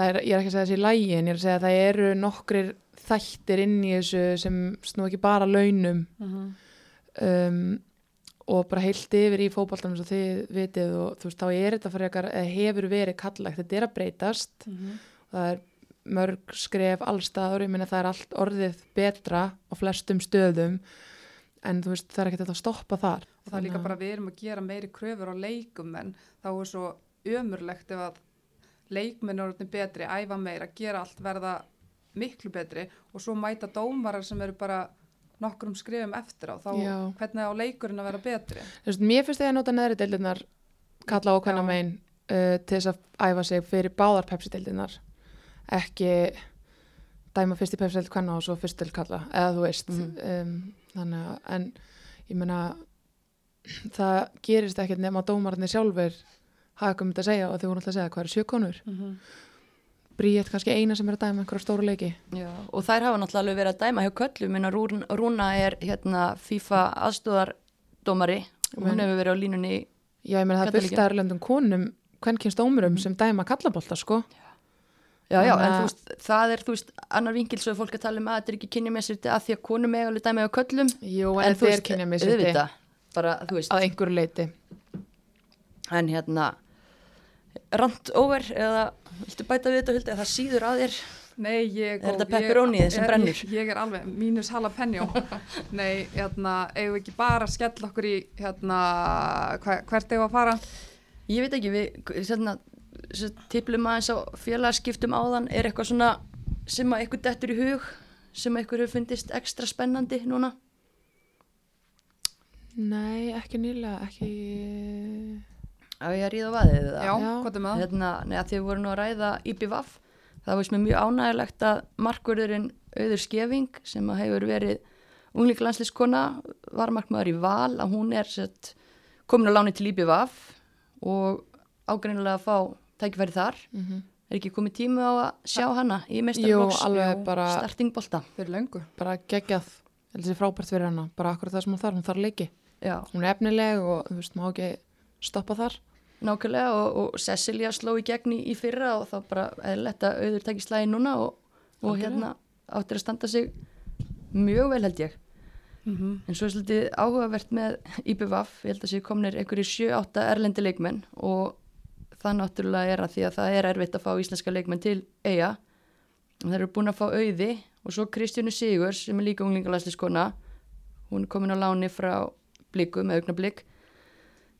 er, ég er ekki að segja þessi lægi, en ég er að segja að það eru nokkrir þættir inn í þessu sem snú ekki bara launum. Um, og bara heilt yfir í fótboltanum sem þið vitið og þú veist, þá er þetta fyrir eitthvað, hefur verið kallagt, þetta er að breytast, það er mörg skref allstaður, ég meina það er allt orðið betra á flestum stöðum en þú veist það er ekkert að stoppa þar og það er líka bara við erum að gera meiri kröfur á leikum en þá er svo ömurlegt ef að leikmenn er orðin betri, æfa meira, gera allt verða miklu betri og svo mæta dómarar sem eru bara nokkrum skrifum eftir á, þá Já. hvernig á leikurinn að vera betri veist, mér finnst það að nota neðri deildirnar kalla á hvernig Já. megin uh, til þess að æfa sig fyrir báðar pepsi-deildirnar ekki dæma fyrst í pepsi-deild hvernig og svo fyrst til kalla eða þú veist Mhm. um, þannig að en ég meina það gerist ekkert nema að dómararnir sjálfur hafa þetta að segja og þau voru alltaf að segja hvað eru sjökonur mm -hmm. Bríett kannski eina sem er að dæma einhverja stóru leiki. Já, og þær hafa náttúrulega alveg verið að dæma hjá köllum. En Rún, Rúna er hérna FIFA aðstóðardómari og hún hefur verið á línunni Já, ég meina það af erlendum konum kvenkins dómurum sem dæma kallabolta sko. Já, já, Þannig en þú veist, það er, þú veist, annar vingil svo er fólk að tala um að þetta er ekki kynjamessirti að því að konum með alveg dæma hjá köllum Jú, en, þú þetta er veist, kynja misviti auðvitað, bara, þú veist að einhverju leiti en hérna rand over eða viltu bæta við þetta eða það síður að þér Nei, ég... Er þetta pepperónið sem brennur? Ég, ég er alveg mínus jalapeno. Nei, hérna, eigum við ekki bara að skella okkur í, hérna, hver, hvert eigum við að fara? ég veit ekki, við hérna, tiplum aðeins á félagskiptum áðan er eitthvað svona sem að eitthvað dettur í hug sem einhver hefur fundist ekstra spennandi núna? Nei, ekki nýlega, ekki... Á ég að ríða vaðið það? Já, Já. hvað er það? Hérna, neða, því við vorum nú að ræða IPVAF, það veist mér mjög ánægilegt að markverðurinn Auður Skeving sem að hefur verið unglíklandslískona, var markmaður í val, að hún er sett, komin á láni til IPVAF og ágreinilega að fá tækifæri þar. Mm Er ekki komið tími á að sjá hana í meistarflokks startingbolta? Fyrir löngu. bara geggjað. Þetta sé frábært fyrir hana, bara akkur það sem hún þarf, hún þarf leiki. Já, Hún er efnileg og þú veist, má ekki stoppa þar. nákvæmlega og, og Cecilia sló í gegn í, í fyrra og þá bara eðlilegt að auður takki slæði núna og, og hérna áttir að standa sig mjög vel held ég. Mm En svo er svolítið áhugavert með IPVAF, ég held að sé komnir einhverjir 7-8 erlendi leikmenn og það náttúrulega er að því að það er erfitt að fá íslenska leikmenn til eiga. Og þeir eru búin að fá auði og svo Kristjánu Sigurs sem er líka unglingalæsliskona, hún er komin á láni frá bliku með augnablík.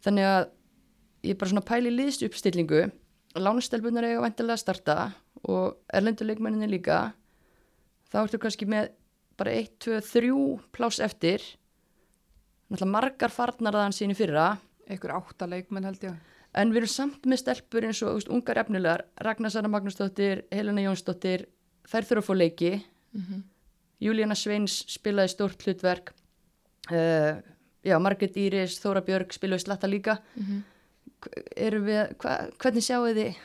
Þannig að ég er bara svona pæli liðst uppstillingu, lánastelpunar eiga vantilega að starta og erlendu leikmenninni líka. Þá ertu kannski með bara 1, 2, 3 pláss eftir náttúrulega margar farnar þaðan sín í fyrra Einhver átta leikmenn held ég. En við erum samt með stelpur eins og úst, ungar efnilegar, Ragnar Sara Magnúsdóttir Helena Jónsdóttir, þær þurfa að fá leiki. Mm Júlíana Sveins spilaði stórt hlutverk. Uh, já, Margrét Íris Þóra Björg spilaði slatta líka. Erum við, hva, hvernig sjáu þið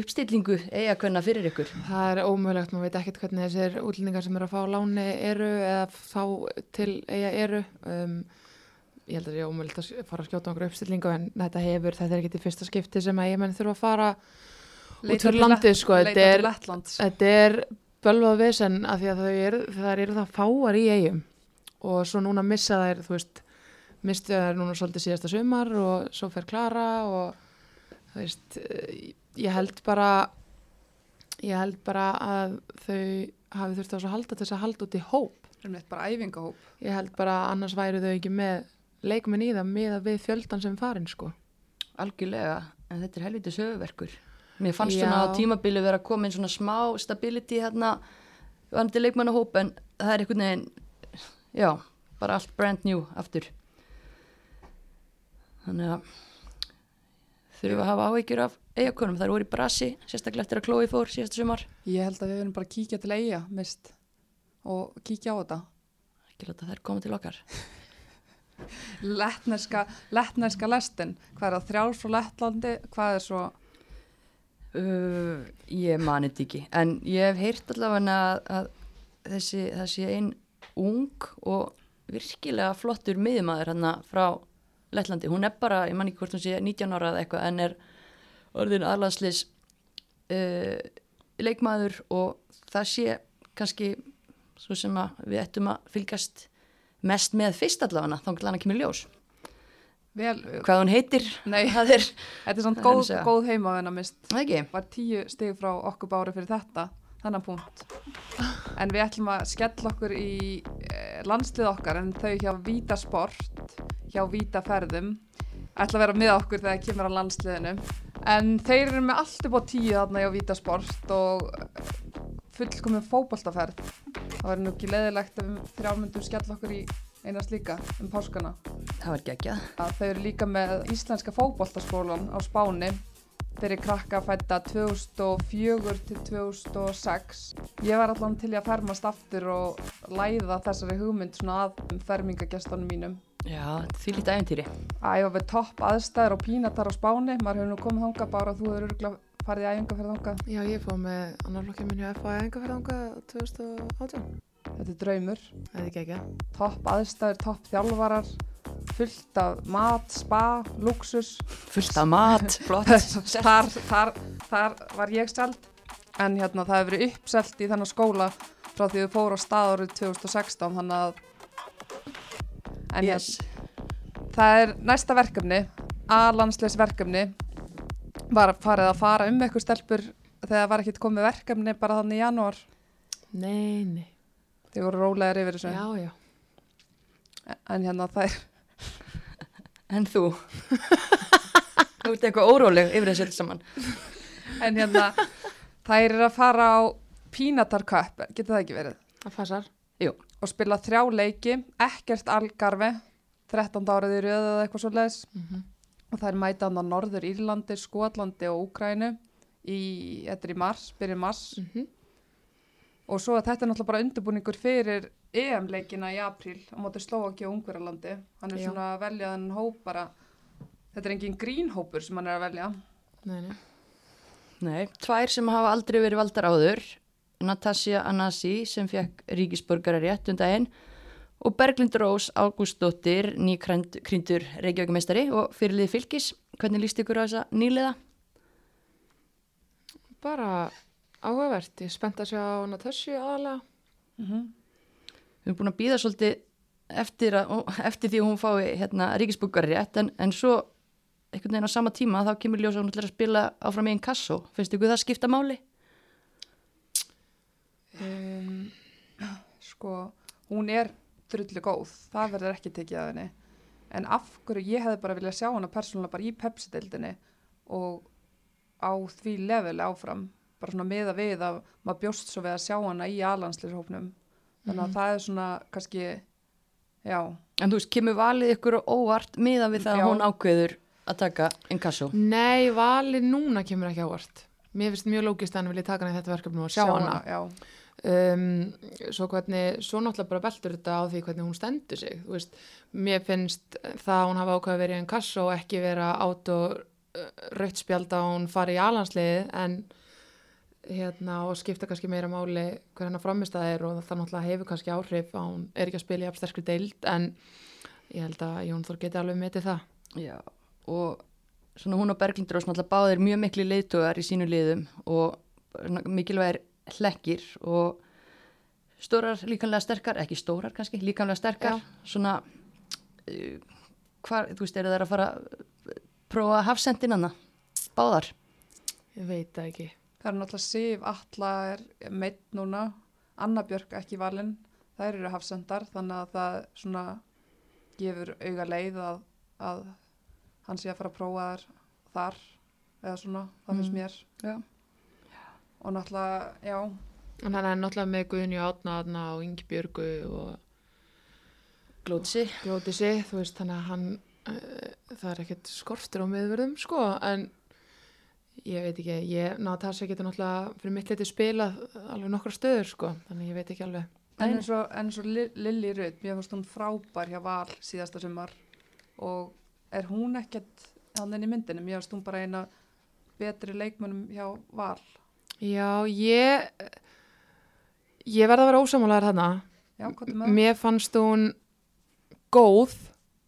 uppstillingu eiga hvernig fyrir ykkur? Það er ómögulegt, maður veit ekkert hvernig þessir útlendingar sem eru að fá láni eru eða fá til eiga eru. Um, ég held að það er ómögulegt að fara að skjóta okkur uppstillingu en þetta hefur, þetta er ekki til fyrsta skipti sem að ég menn þurfa að fara út fyrir landið sko. Þetta Leita er, þetta er bölvað vesen af því að þau eru, það eru það fáar í eigum og svo núna missa þær, þú veist, mistu þær núna svolítið síðasta sumar og svo fer Klara og þú veist, ég held bara ég held bara að þau hafi þurft á þess að halda þess að halda út í hóp bara æfingahóp. ég held bara að annars væri þau ekki með leikmenn í það með við fjöldan sem farin sko. Algjörlega, en þetta er helviti söguverkur mér fannst Já. svona á tímabili vera að koma inn svona smá stability hérna vandi leikmannahóp en það er einhvern veginn já, bara allt brand new aftur. Þannig að þurfum að hafa áhyggjur af eigakonum, það voru í brasi sérstaklega eftir að Chloe fór síðasta sumar. Ég held að við verðum bara að kíkja til eiga mist og kíkja á þetta. ekki láta þær koma til okkar Lettneska, lettneska lestin. Hvað er það þrjár frá Lettlandi? Hvað er svo... Uh, ég mani þetta ekki en ég hef heyrt allavega að, að þessi, þessi ein ung og virkilega flottur miðumæður hann frá Lettlandi, hún er bara, ég man ekki hvort hún sé 19 ára eða eitthvað en er orðin aðlagslis uh, leikmaður og það sé kannski svo sem við ættum að fylgast mest með fyrst allavega þá hann kemur ljós Vel, hvað hún heitir, nei, það er þetta er Það er góð, góð heimavenna mist. það ekki Var tíu stig frá okkur bári fyrir þetta, þannig punkt. En við ætlum að skella okkur í eh, landslið okkar en þau hjá Víta Sport, hjá Víta Ferðum, ætla að vera með okkur þegar kemur á landsliðinu. En þeir eru með allt upp á tíu þarna hjá Víta Sport og fullkomum fótboltaferð. Það verður nú ekki leðilegt ef við þrjámyndum skella okkur í eina slíka um páskana. það var geggjað Að þau eru líka með Íslenska fótboltaskólan á Spáni fyrir krakka fætta 2004 til 2006. Ég var allan til að fermast aftur og læða þessari hugmynd svona að fermingagestunum mínum. já, því lítið æfintýri Æfa við topp aðstæður og pínatar á Spáni. Maður hefur nú komið þangað bara þú hefur örgulega farið í æfingarferð þangað. Já, ég fóð með annarflokkið minn hjá FA engaferðanga 2018 Þetta er draumur. Það er ekki ekki Topp aðstæður, topp þjálfarar, fullt af mat, spa, luxus. fullt af mat, flott þar, þar, þar var ég seld en hérna það hefur verið uppselt í þennan skóla frá því við fórum á stað árið 2016 þannig að en yes. hérna, það er næsta verkefni A-landsleis verkefni var farið að fara um eitthvað stelpur þegar var ekkert komið verkefni bara þannig í janúar? Nei, nei. Þið voru rólegir yfir þessu? Já, já. En hérna það er en þú? Þú ert eitthvað óróleg yfir þessu öll saman. En hérna þær eru að fara á Pínatar Cup, getur það ekki verið? Það passar. og spila þrjá leiki, ekkert algarfi, 13 árið í röðu eða eitthvað svo leis Mm og það er mætað á Norður Írlandi, Skotlandi og Úkrænu í, þetta er í mars, byrjun mars. -hmm. og svo að þetta er náttúrulega bara undirbúningur fyrir EM-leikina í apríl á móti Slovaki og Ungverjalandi. Hann er Já. svona að velja þennan hóp bara. Þetta er engin grínhópur sem hann er að velja. Nei, nei. Nei, tvær sem hafa aldrei verið valdar áður, Natasja Anasi sem fekk ríkisborgararétt um daginn og Berglind Rós Ágústóttir, nýkryndur Reykjavíkmeistari og fyrirlið fylgis. Hvernig líst ykkur á þessa nýliða? Bara áhugavert. Ég spennt að sjá Natasju aðalega. mm -hmm. Við erum búin að býða svolítið eftir, að, eftir því að hún fái hérna, ríkisborgararétt en, en svo einhvern veginn á sama tíma þá kemur ljós að hún að spila áfram í einn kassó. Finnst ykkur það skipta máli? um, sko, hún er drullu góð, það verður ekki tekið af henni en af hverju ég hefði bara viljað sjá hana persónulega bara í Pepsi-deildinni og á því level áfram bara svona miða við að maður bjóst svo við að sjá hana í alanslýshópnum þannig að Mhm. það er svona kannski já, En þú veist, kemur valið ykkur óvart miða við það Já. að hún ákveður að taka einn kassó? Nei, valið núna kemur ekki ávart. Mér finnst mjög lógist að hann vilja taka hana í þetta verkefni og sjá, hana. já, Um, svo hvernig, svo náttúrulega bara beltur þetta á því hvernig hún stendur sig. Veist, mér finnst það að hún hafa ákveð að vera í en kassó og ekki vera átt og rautt spjald að hún fari í alansliði en hérna og skipta kannski meira máli hver hennar framist það er og það náttúrulega hefur kannski áhrif að hún er ekki að spila í afsterkri deild en ég held að Jón Þór geti alveg metið það. Já, og svona hún og Berglindur og svona báðir mjög miklu leiðtugar í sínu liðum og mikilvægir hlekkir og stórar líkanlega sterkar, ekki stórar kannski, líkanlega sterkar, Já. svona, uh, hvar, þú veist, eru það að fara að prófa hafsendin hana, báðar? Ég veit það ekki. það er náttúrulega Sif, Atla er meitt núna, Anna Björk ekki valinn, þær eru hafsendar þannig að það svona gefur auga leið að, að hann sé að fara að prófa þær þar eða svona, það finnst Mm. mér Já. Og náttúrulega, já. En hann er náttúrulega með Guðni Átna og Ingi Björgu og Glótsi. þú veist, þannig að hann uh, það er ekkert skortur á miðverðum sko, en ég veit ekki, ég, Natasja getur náttúrulega fyrir mitt leiti spilað alveg nokkra stöður sko, þannig ég veit ekki alveg. En eins og, en eins og Li- Lilly Rutt, mér fannst hún frábær hjá Val síðasta sumar. Og er hún ekkert hann inn í myndinu, mér fannst hún bara eina betri leikmönnum hjá Val Já, ég ég verða að vera ósamálaður þarna. Já, hvað er það? mér fannst hún góð.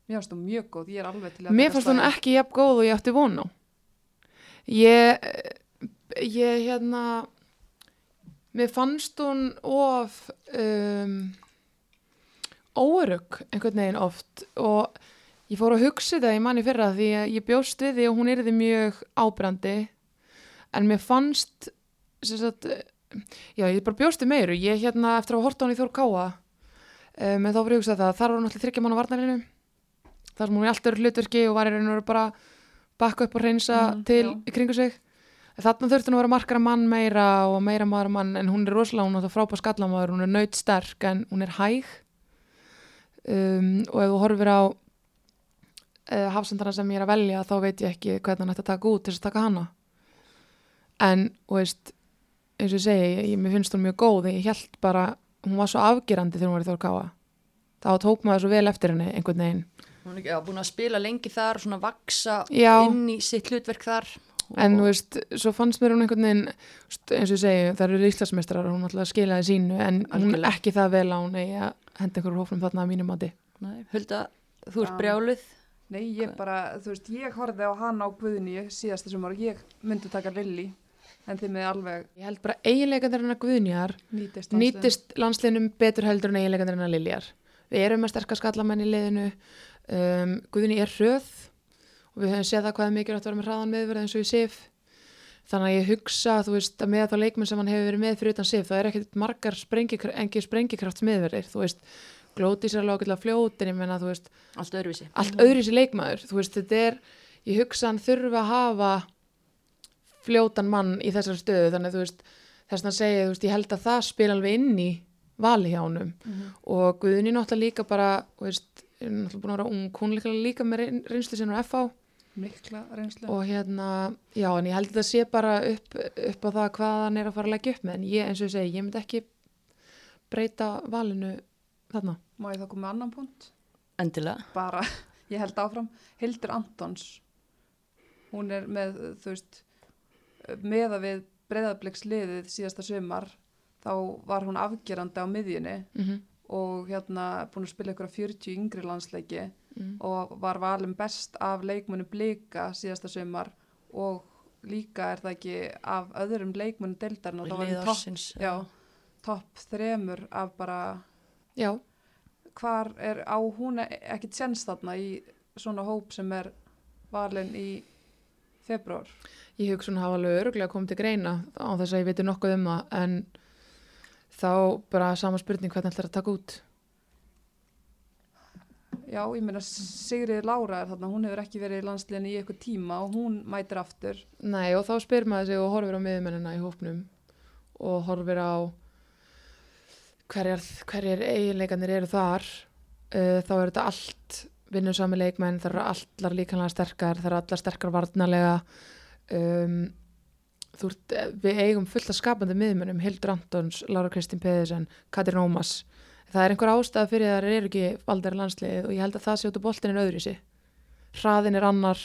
Mér fannst hún mjög góð, ég er alveg til að mér fannst hún ekki jafn góð og ég átti von á. Ég ég hérna mér fannst hún of um, órugg einhvern veginn oft og ég fór að hugsa þetta í manni fyrra því að ég bjóst við því og hún yrði mjög ábrandi en mér fannst sagt, já ég bara bjóst við meiru. Ég hérna eftir að horta á hann í Þór Káa um, en þá fyrir að hugsa það þar var hún alltaf þryggja mánu varnarinu þar sem hún í allt öru hlutverki og var í raun og veru bara bakka upp og reynsa Mhm, til já. í kringu sig. Þarna þurfti hún að vera markara mann meira og meira maður mann en hún er rosalega, hún er frábæð skallamæður hún er nöyt sterk en hún er hæg. Um, og ef þú horfir á uh, hafsendana sem ég er að velja þá veit ég ekki hvernig hann ætti að taka út til þess að taka hana. En, og veist eins og ég segi, ég, ég, mér finnst hún mjög góð ég held bara, hún var svo afgerandi þegar hún var í Þórkáa þá tók maður svo vel eftir henni einhvern veginn Hún er búin að spila lengi þar, svona vaksa Já. inn í sitt hlutverk þar. En þú og, veist, svo fannst mér hún einhvern veginn, eins og ég segi, það eru ríklasmestrar og hún alltaf skilaði sínu, en hún Algjörlega. ekki það vel að hún að henda einhverjum hófnum þarna að mínum mati. Nei, Hulda, þú ert Já. brjáluð. Nei, ég bara, þú veist, ég horfði á hana á Guðni síðasta sumar og ég myndi taka Lilly en þið með alveg Ég held bara eiginleikandir hennar Guðnýjar nýtist nýtist landsliðnum betur heldur en eiginleikandir hennar Liljar. Við erum með sterkast skallamenn í liðinu, um, Guðný er hröð og við höfum séð það hvað er mikilvægt að vera með hraðan meðverð eins og í SIF. Þannig að ég hugsa, þú veist, að með þá leikmenn sem hann hefur verið með fyrir utan SIF, það er ekkert margar sprengikra, engi sprengikrafts meðverðir, þú veist, glótis er alveg ákveðlega fljót, en ég menna, þú veist, Allt öðruvísi. sér leikmaður þú veist, þetta er, ég hugsa hann þurfa að hafa fljótan mann í þessari stöðu. Þannig þú veist, þess að segja, þú veist, ég held að það spila alveg inn í vali hjá honum. Mhm. og Guðni náttúrulega líka bara, þú veist, er náttúrulega búin að vera ung, hún líka, líka með reyn- reynslu sinna á FH mikla reynslu og hérna, já, en ég held að þetta sé bara upp, upp á það hvað hann er að fara að leggja upp með, en ég, eins og ég segi, ég myndi ekki breyta valinu þarna. má ég þá koma með annan punkt? Endilega. bara, ég held áfram. Hildur Antons hún er með, þú veist meða við breyðabliksliðið síðasta sumar þá var hún afgerandi á miðjunni Mm og hérna búin að spila ykkur 40 yngri landsleiki -hmm. og var valin best af leikmunum blika síðasta sumar og líka er það ekki af öðrum leikmunum deildarinn og það var topp topp þremur af bara Já, hvar er á hún ekkit sens þarna í svona hóp sem er valin í februar ég hugsa hún hafa alveg öruglega komið til greina á þess að ég veitir nokkuð um það, en þá bara sama spurning hvernig ætlar að taka út. já, ég meina Sigriður Lára er þarna, hún hefur ekki verið í landsliðin í eitthvað tíma og hún mætir aftur. Nei, og þá spyr maður sig og horfir á miðumennina í hópnum og horfir á hverjar, hverjar eiginleikanir eru þar. Uh, þá er þetta allt vinnusami leikmenn, það eru allar líkanlega sterkar, það eru allar sterkar varnalega um, ert, við eigum fullt af skapandi miðmennum, Hildur Antons, Lára Kristín Peðisen, Katrin Ómas það er einhver ástæða fyrir að það eru ekki valdari landsliðið og ég held að það sé út á boltinin öðru í sig hraðin er annar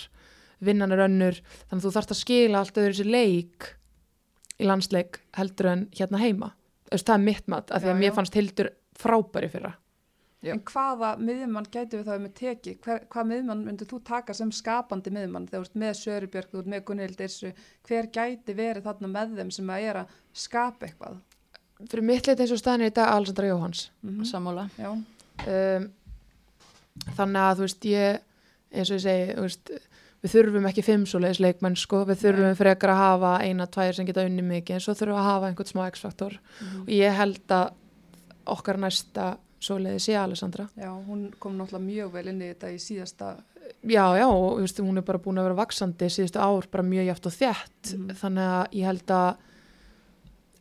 vinnan er önnur þannig að þú þarfst að skila allt öðru í sig leik í landsleik heldur en hérna heima. Það er mitt mat, af því Já, að mér já. fannst Hildur frábæri fyrra Já. en hvaða miðjumann gætu við þá með teki hver, hvað miðjumann myndir þú taka sem skapandi miðjumann? Þegar þú ert með Sörubjörg, þú ert með Gunnild Irsu hver gæti verið þarna með þeim sem að er að skapa eitthvað? Fyrir mitt leit eins og staðin er í dag Alessandra Jóhans mm Sammála. já, um, þannig að þú veist ég eins og ég segi þú veist, við þurfum ekki fimm svoleiðis leikmenn sko, við þurfum frekar að hafa eina, tvær sem geta unni mikið en svo þurfum við að hafa einhvern smá x-faktor. Mhm. og ég held að okkar næsta svoleiði sé Alessandra. Já, hún kom náttúrulega mjög vel inn í þetta í síðasta já, já, og þú veist, hún er bara búin að vera vaksandi síðustu ár, bara mjög jaft og þjætt Mhm. þannig að ég held að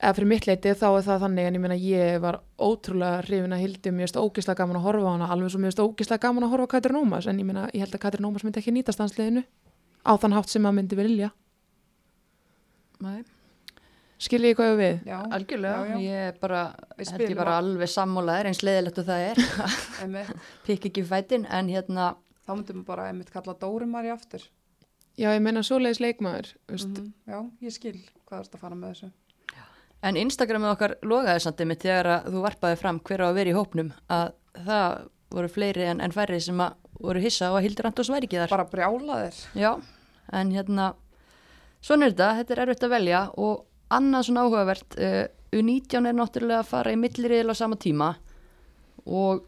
eða fyrir mitt leiti þá er það þannig en ég meina ég var ótrúlega hrifin að hildi mér finnst ógislega gaman að horfa á hana alveg svo mér finnst ógislega gaman að horfa á Katrin Ómas en ég meina ég held að Katrin Ómas myndi ekki nýta stansliðinu á þann hátt sem maður myndi vilja. Nei, skiljið hvað ég við? Já, algjörlega. Já, já. Ég er bara, Við held ég bara alveg sammálaðir eins leiðilegt og það er. Pikk ekki fætin, en hérna, þá myndum við bara einmitt kalla Dórumari aftur. Já ég meina svoleiðis leikmaður mm já, ég skil hvað er þetta að fara með þessu. En Instagramið okkar logaði samt einmitt þegar að þú varpaði fram hver á að vera í hópnum, að það voru fleiri en, en færri sem að voru hissa og að Hildur Antons væri ekki þar. bara brjálaðir. Já, en hérna, svona er þetta, þetta er erfitt að velja og annað svona áhugavert, uh, U19 er náttúrulega að fara í milliriðil á sama tíma og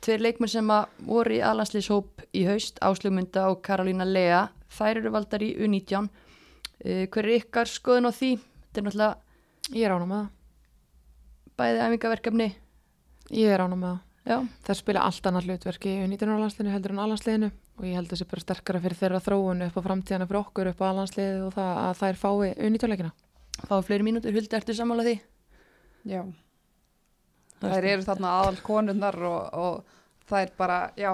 tveir leikmenn sem að voru í aðlandslýshóp í haust, Áslugmynda og Karolína Lea, þær eru valdar í U19. Uh, hver er ykkar skoðun á því? Þetta er náttúrulega ég er ána með það bæði æfingaverkefni. ég er ána með það Já, þær spila allt annað hlutverki í 19. landsliðinu heldur en alhansliðinu og ég held að það sé bara sterkara fyrir þeirra þróun upp á framtíðana fyrir okkur upp á alhansliðið og það að þær fái unítjóleikina. Fáum fleiri mínútur, Huldi, ertu sammála því? já, þær eru þarna aðal konunnar og, og það er bara, já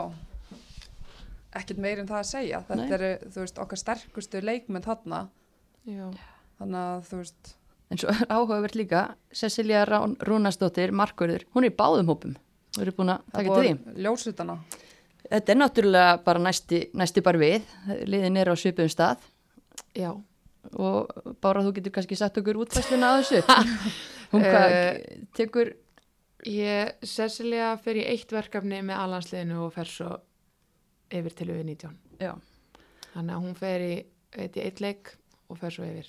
ekkert meir en það að segja þetta Nei. eru, þú veist, okkar sterkustu leikmenn þarna, Já. þannig að þú veist En svo er áhugavert líka, Cecilia Rán, Rúnastóttir, Markurður, hún er í báðum hópum. Þú eru búin að taka til því. ljósutana Þetta er náttúrulega bara næsti, næsti bara við, liðin er á svipuðum stað Já. Og bara þú getur kannski sagt okkur útfæsluna á þessu. hún hvað, Eh, tekur, Ég, Cecilia fer í eitt verkefni með alhansliðinu og fer svo yfir til U19. já, Þannig að hún fer í, veit eitt leik og fer svo yfir.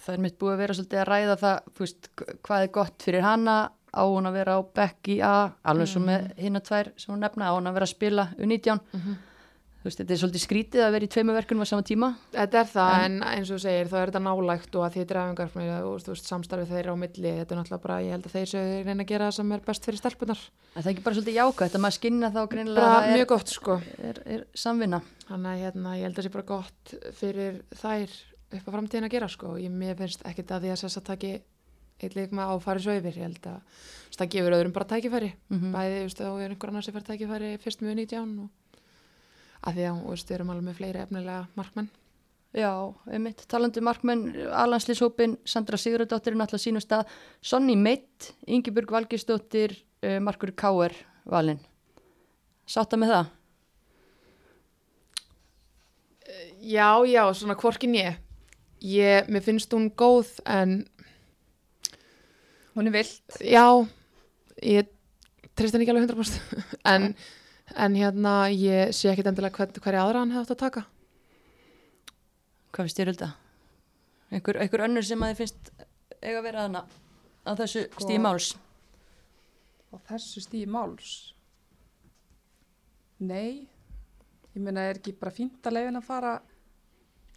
það er mitt búið að vera svolítið að ræða það, veist, hvað er gott fyrir hana, á hún að vera á bekk í A, alveg svo með hinn að tvær sem hún nefna, á hún að vera að spila U19. Þú veist, þetta er svolítið skrítið að vera í tveimu verkunum á sama tíma. Þetta er það, en, eins og þú segir, þá er þetta nálægt og að því dræfingar og þú veist, samstarfið þeirra á milli, þetta er náttúrulega bara, ég held að þeir séu reyna að gera það sem er best fyrir stelpunar. En það er ekki bara svolítið jákvæmt að maður skinna þá greinilega Bara að það mjög er, gott, sko. er, er samvinna. Þannig að hérna, ég held að það sé bara gott fyrir þær upp á framtíðin að gera, sko. Ég mér finnst ekkit að því að þess að taki eitt leikma á að fara svo yfir ég held að það gefur öðrum bara tækifæri bæði, þú veist, þá er einhver annar sem fær tækifæri fyrst með 19 og að því að, við erum alveg með fleiri efnilega markmenn Já, einmitt, talandi um markmenn, Alanslýshópin, Sandra Sigurðardóttir er náttúrulega sínum stað, Sonny Meitt, Ingeborg Valgisdóttir, uh, Markur Káer valinn. Sátta með það? Já, já, svona hvorkin ég ég, mér finnst hún góð en Hún er vilt. já ég treyst henni ekki alveg 100% en, en hérna ég sé ekkit endilega hver, hverja aðra hann hefði átt að taka. Hvað finnst þér þetta? Einhver, einhver önnur sem að þið finnst eiga að vera þarna á þessu Sko- stíði máls? á þessu stíði máls? Nei. Ég meina er ekki bara fínt að leiðin að fara?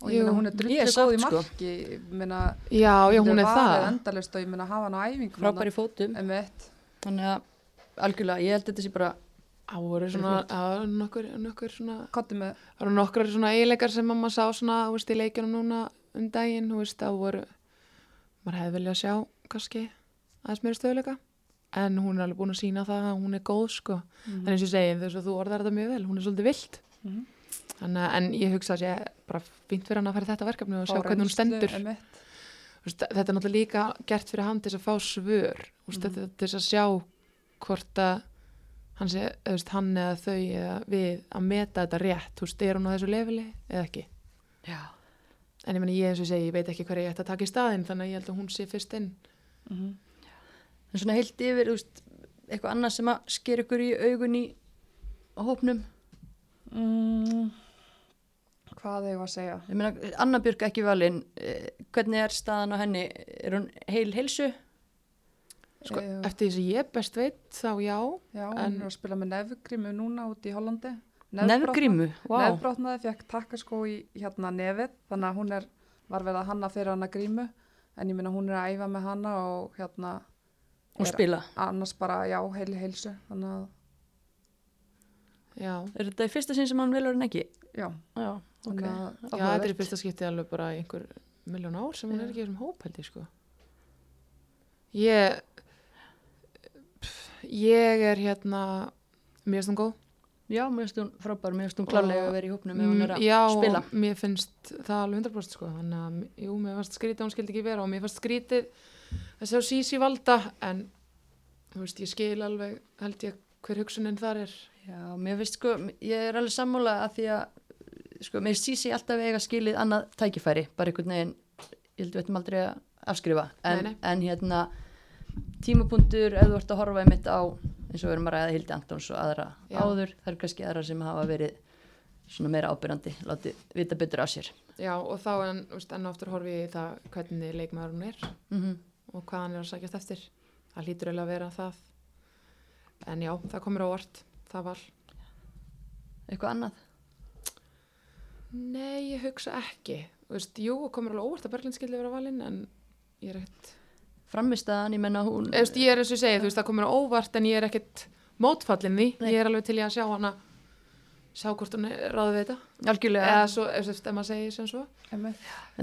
Og ég meina hún er drullið góð í sko. marki. Ég meina Já, já, hún er það. endalist og ég meina hafa hann á æfingum Frábær í fótum, þannig að algjörlega, ég held að þetta sé bara, Það voru svona, það voru nokkur, nokkur svona, það voru nokkur svona eiginleikar sem mamma sá svona, þú veist, í leikjunum núna um daginn, þú veist, það voru, maður hefði viljað sjá, kannski, aðeins meira stöðuleika, en hún er alveg búin að sína það að hún er góð, sko, en eins og ég segi, þess að þú orðar þetta mjög vel, hún er svolítið vilt, Mhm. þannig að, en ég hugsa að ég bara fínt fyrir hann að fara þetta verkefni og sjá hvernig hún stendur, veist, þetta er náttúrulega líka gert fyrir hann til að fá svör mm. Þetta, til að sjá hvort að hann, sé, veist, hann eða þau eða við að meta þetta rétt þú veist, er hún á þessu leveli eða ekki já, en ég meni ég eins og segi, ég veit ekki hverja ég ætti að taka í staðinn þannig að ég held að hún sé fyrst inn Mhm. en svona heilt yfir, veist, eitthvað annað sem að sker ykkur í augun í hópnum. mm, hvað eigum við að segja Ég meina, Anna Björk ekki valinn, eh, hvernig er staðan á henni? Er hún heil heilsu? Sko, Eh, eftir því sem ég best veit þá já, já, En- hún er að spila með nefgrimu núna út í Hollandi. Nefgrímu, vá. Nefbrotnaði fekk takkaskó í hérna nefið þannig að hún er, var verið að hanna fyrir hana grímu. En ég minna hún er að æfa með hana og hérna Og spila. annars bara já, heili heilsu þannig að já, Er þetta í fyrsta sinn sem hann velur en ekki? já, Já, ok. þannig að já þetta er í fyrsta skipti alveg bara í einhver miljón ár sem hún er ekki í þessum hóp held ég sko. Ég ég er hérna mér finnst hún góð Já, mér finnst hún frábær, mér finnst hún klarlega að vera í hópnum ef hún er að Mm, já, spila. og mér finnst það alveg 100% sko þannig að, jú, mér fannst skrítið hún skildi ekki vera og mér fannst skrítið að sjá Sísi valda en þú veist, ég skil alveg held ég hver hugsunin þar er Já, mér finnst sko, ég er alveg sammála að því að, sko, mér sísi alltaf eiga skilið annað tækifæri, bara einhvern veginn, ég held við ættum aldrei að afskrifa, en, Nei, nei. en hérna, tímapunktur, ef þú ert að horfa einmitt á, eins og við erum að ræða Hildi Antons og aðra Já. áður, það eru kannski aðra sem hafa verið svona meira ábyrjandi, látið vita betur á sér. já, og þá en, enn og aftur horfi ég í það hvernig leikmaður hún er Mm og hvað hann er að sækjast eftir það hlýtur eiginlega að vera það en já, það komur á óvart það var Eitthvað annað? Nei, ég hugsa ekki. Þú veist, jú, komur alveg óvart að Berglind skildi vera valinn, en ég er ekkert... Framistæðan, ég menna hún... Veist, ég er eins og ég segi, þú veist, það komur á óvart, en ég er ekkert mótfallin því. Nei. Ég er alveg til í að sjá hana, sjá hvort hún er ráðið við þetta. Algjörlega. Eða svo, ef, ef maður segir sem svo. En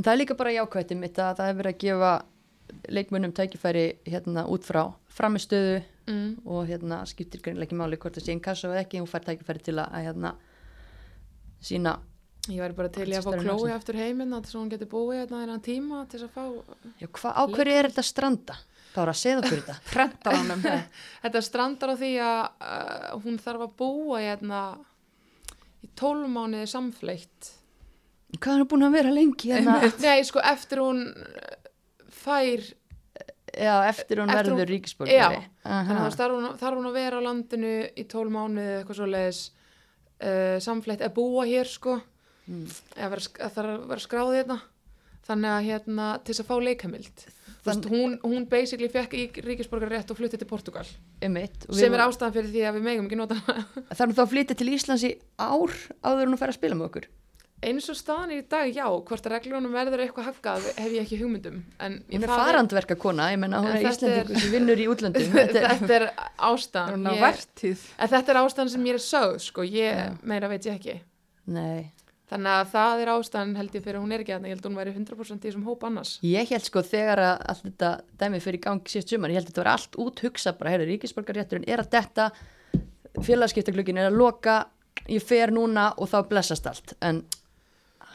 það er líka bara jákvætti mitt að það hefur verið að gefa leikmönnum tækifæri hérna út frá framistöðu Mm. og hérna skiptir greinlega ekki máli hvort það sé einn kassa eða ekki, hún fær tækifæri til að, að hérna sína Ég væri bara til í að fá Chloe aftur heiminn, þess að hún geti búið hérna þennan tíma til þess að fá... já, hva, á hverju er þetta stranda? Það var að segja okkur þetta Prentar honum Þetta strandar á því að uh, hún þarf að búa hérna í tólmániði samfleitt. Hvað er hún búin að vera lengi? Hérna? Nei, sko, eftir hún uh, fær Já, eftir hún Eftir hún- verður ríkisborgari Já, þannig að hún, þarf hún að vera á landinu í tól mánuði eða eitthvað svo leiðis uh, samfleitt að búa hér sko Mm. að að vera skráðið hérna. Þannig að hérna til þess að fá leikamild Þann... hún, hún basically fekk í ríkisborgar rétt og fluttið til Portugal Einmitt, sem er ástæðan fyrir því að við megum ekki nota þá að flytja til Íslands í ár áður en hún fer að spila með okkur? eins og staðan í dag, já, hvort að reglunum verður eitthvað haggað hef ég ekki hugmyndum. En Hún er það farandverka kona, ég menna hún er þetta er- sem vinnur í útlöndum. Þetta, er, ástæðan. Ég- þetta er ástæðan sem ég er sögð sko, ég, meira veit ég ekki. Nei, þannig að það er ástæðan held ég fyrir að hún er ekki að ég held að hún væri 100% í þessum hóp annars. Ég held sko þegar að allt þetta dæmi fyrir í gang síðast sumar, ég held að þetta var allt út hugsa bara, heyrðu, ríkisborgarrétturinn er að detta félagskiptaglugin er að loka ég fer núna og þá blessast allt. En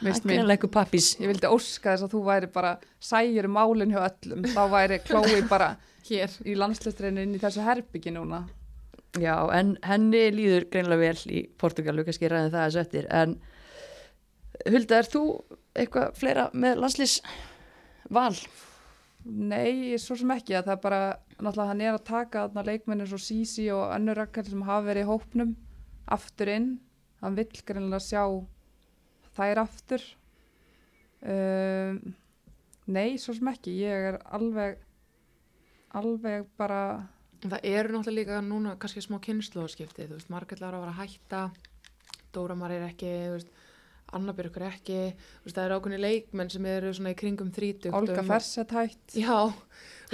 leikur pappís. Ég vildi óska þess að þú væri bara sæjur málinn hjá öllum. Þá væri Chloe bara hér. í landslistreinu inn í þessu herbyggi núna. Já, en henni líður greinlega vel í Portugalu, kannski ræðum það þessu eftir. En Hulda, er þú eitthvað fleira með landslýs val? Nei, svo sem ekki. að Það er bara, náttúrulega hann er að taka þarna leikmennir svo Sisi og önnur rakkar sem hafa verið í hópnum aftur inn. Hann vill greinlega sjá þær aftur. Um, nei, svo sem ekki. Ég er alveg, alveg bara, það eru náttúrulega líka núna kannski smá kynnslóðskipti þú veist, Margrét Lára var að hætta Dóra Mar er ekki þú veist, Anna Björk er ekki þú veist, það eru ákveðni leikmenn sem eru svona í kringum 30 Olga Ferset hætt. já,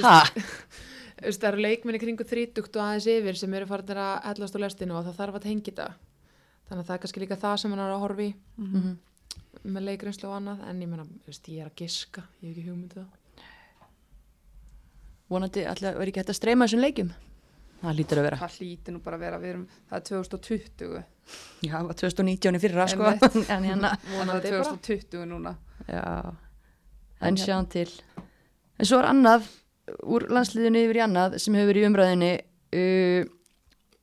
Ha? þú veist, það eru leikmenn í kringum 30 og aðeins yfir sem eru farin að hellast á lestinu og það þarf að tengja þetta þannig að það er kannski líka það sem hann er að horfi í Mm Mhm. með leikrinslu og annað en ég menna, þú veist, ég er að giska ég hef ekki hugmyndið það Vonandi alltaf verið ekki hægt að streyma þessum leikjum Það lítur að vera Það hlýti nú bara að vera, við erum, það er 2020, Já, það var 2019 í fyrra sko. En hérna, það bara. 2020 núna. já. En sjáum til. En svo er annað úr landsliðinu yfir í annað sem hefur verið í umræðinni uh,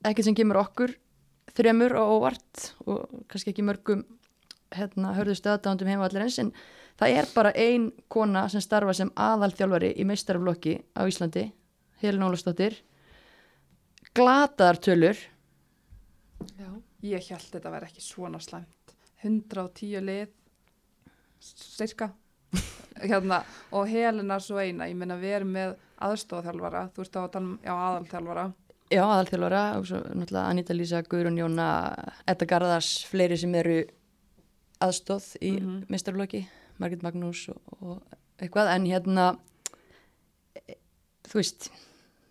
ekkert sem kemur okkur þremur og óvart og kannski ekki mörgum hérna hörðustu aðdándum heima allir eins en það er bara ein kona sem starfa sem aðalþjálfari í meistaraflokki á Íslandi Helin Ólafsdóttir. Glataðar tölur. Já, Ég held þetta verði ekki svona slæmt. 110 lið, cirka. hérna, og Helena svo eina, ég meina við erum með aðstofþjálfara, þú veist á að tala um, já, aðalþjálfara. Já, aðalþjálfara og svo náttúrulega Anita Lísa, Guðrún Jóna, Edda Garðars, fleiri sem eru aðstóð í mm Mhm. meistarflokki, Margit Magnús og, og eitthvað, en hérna, e, þú veist,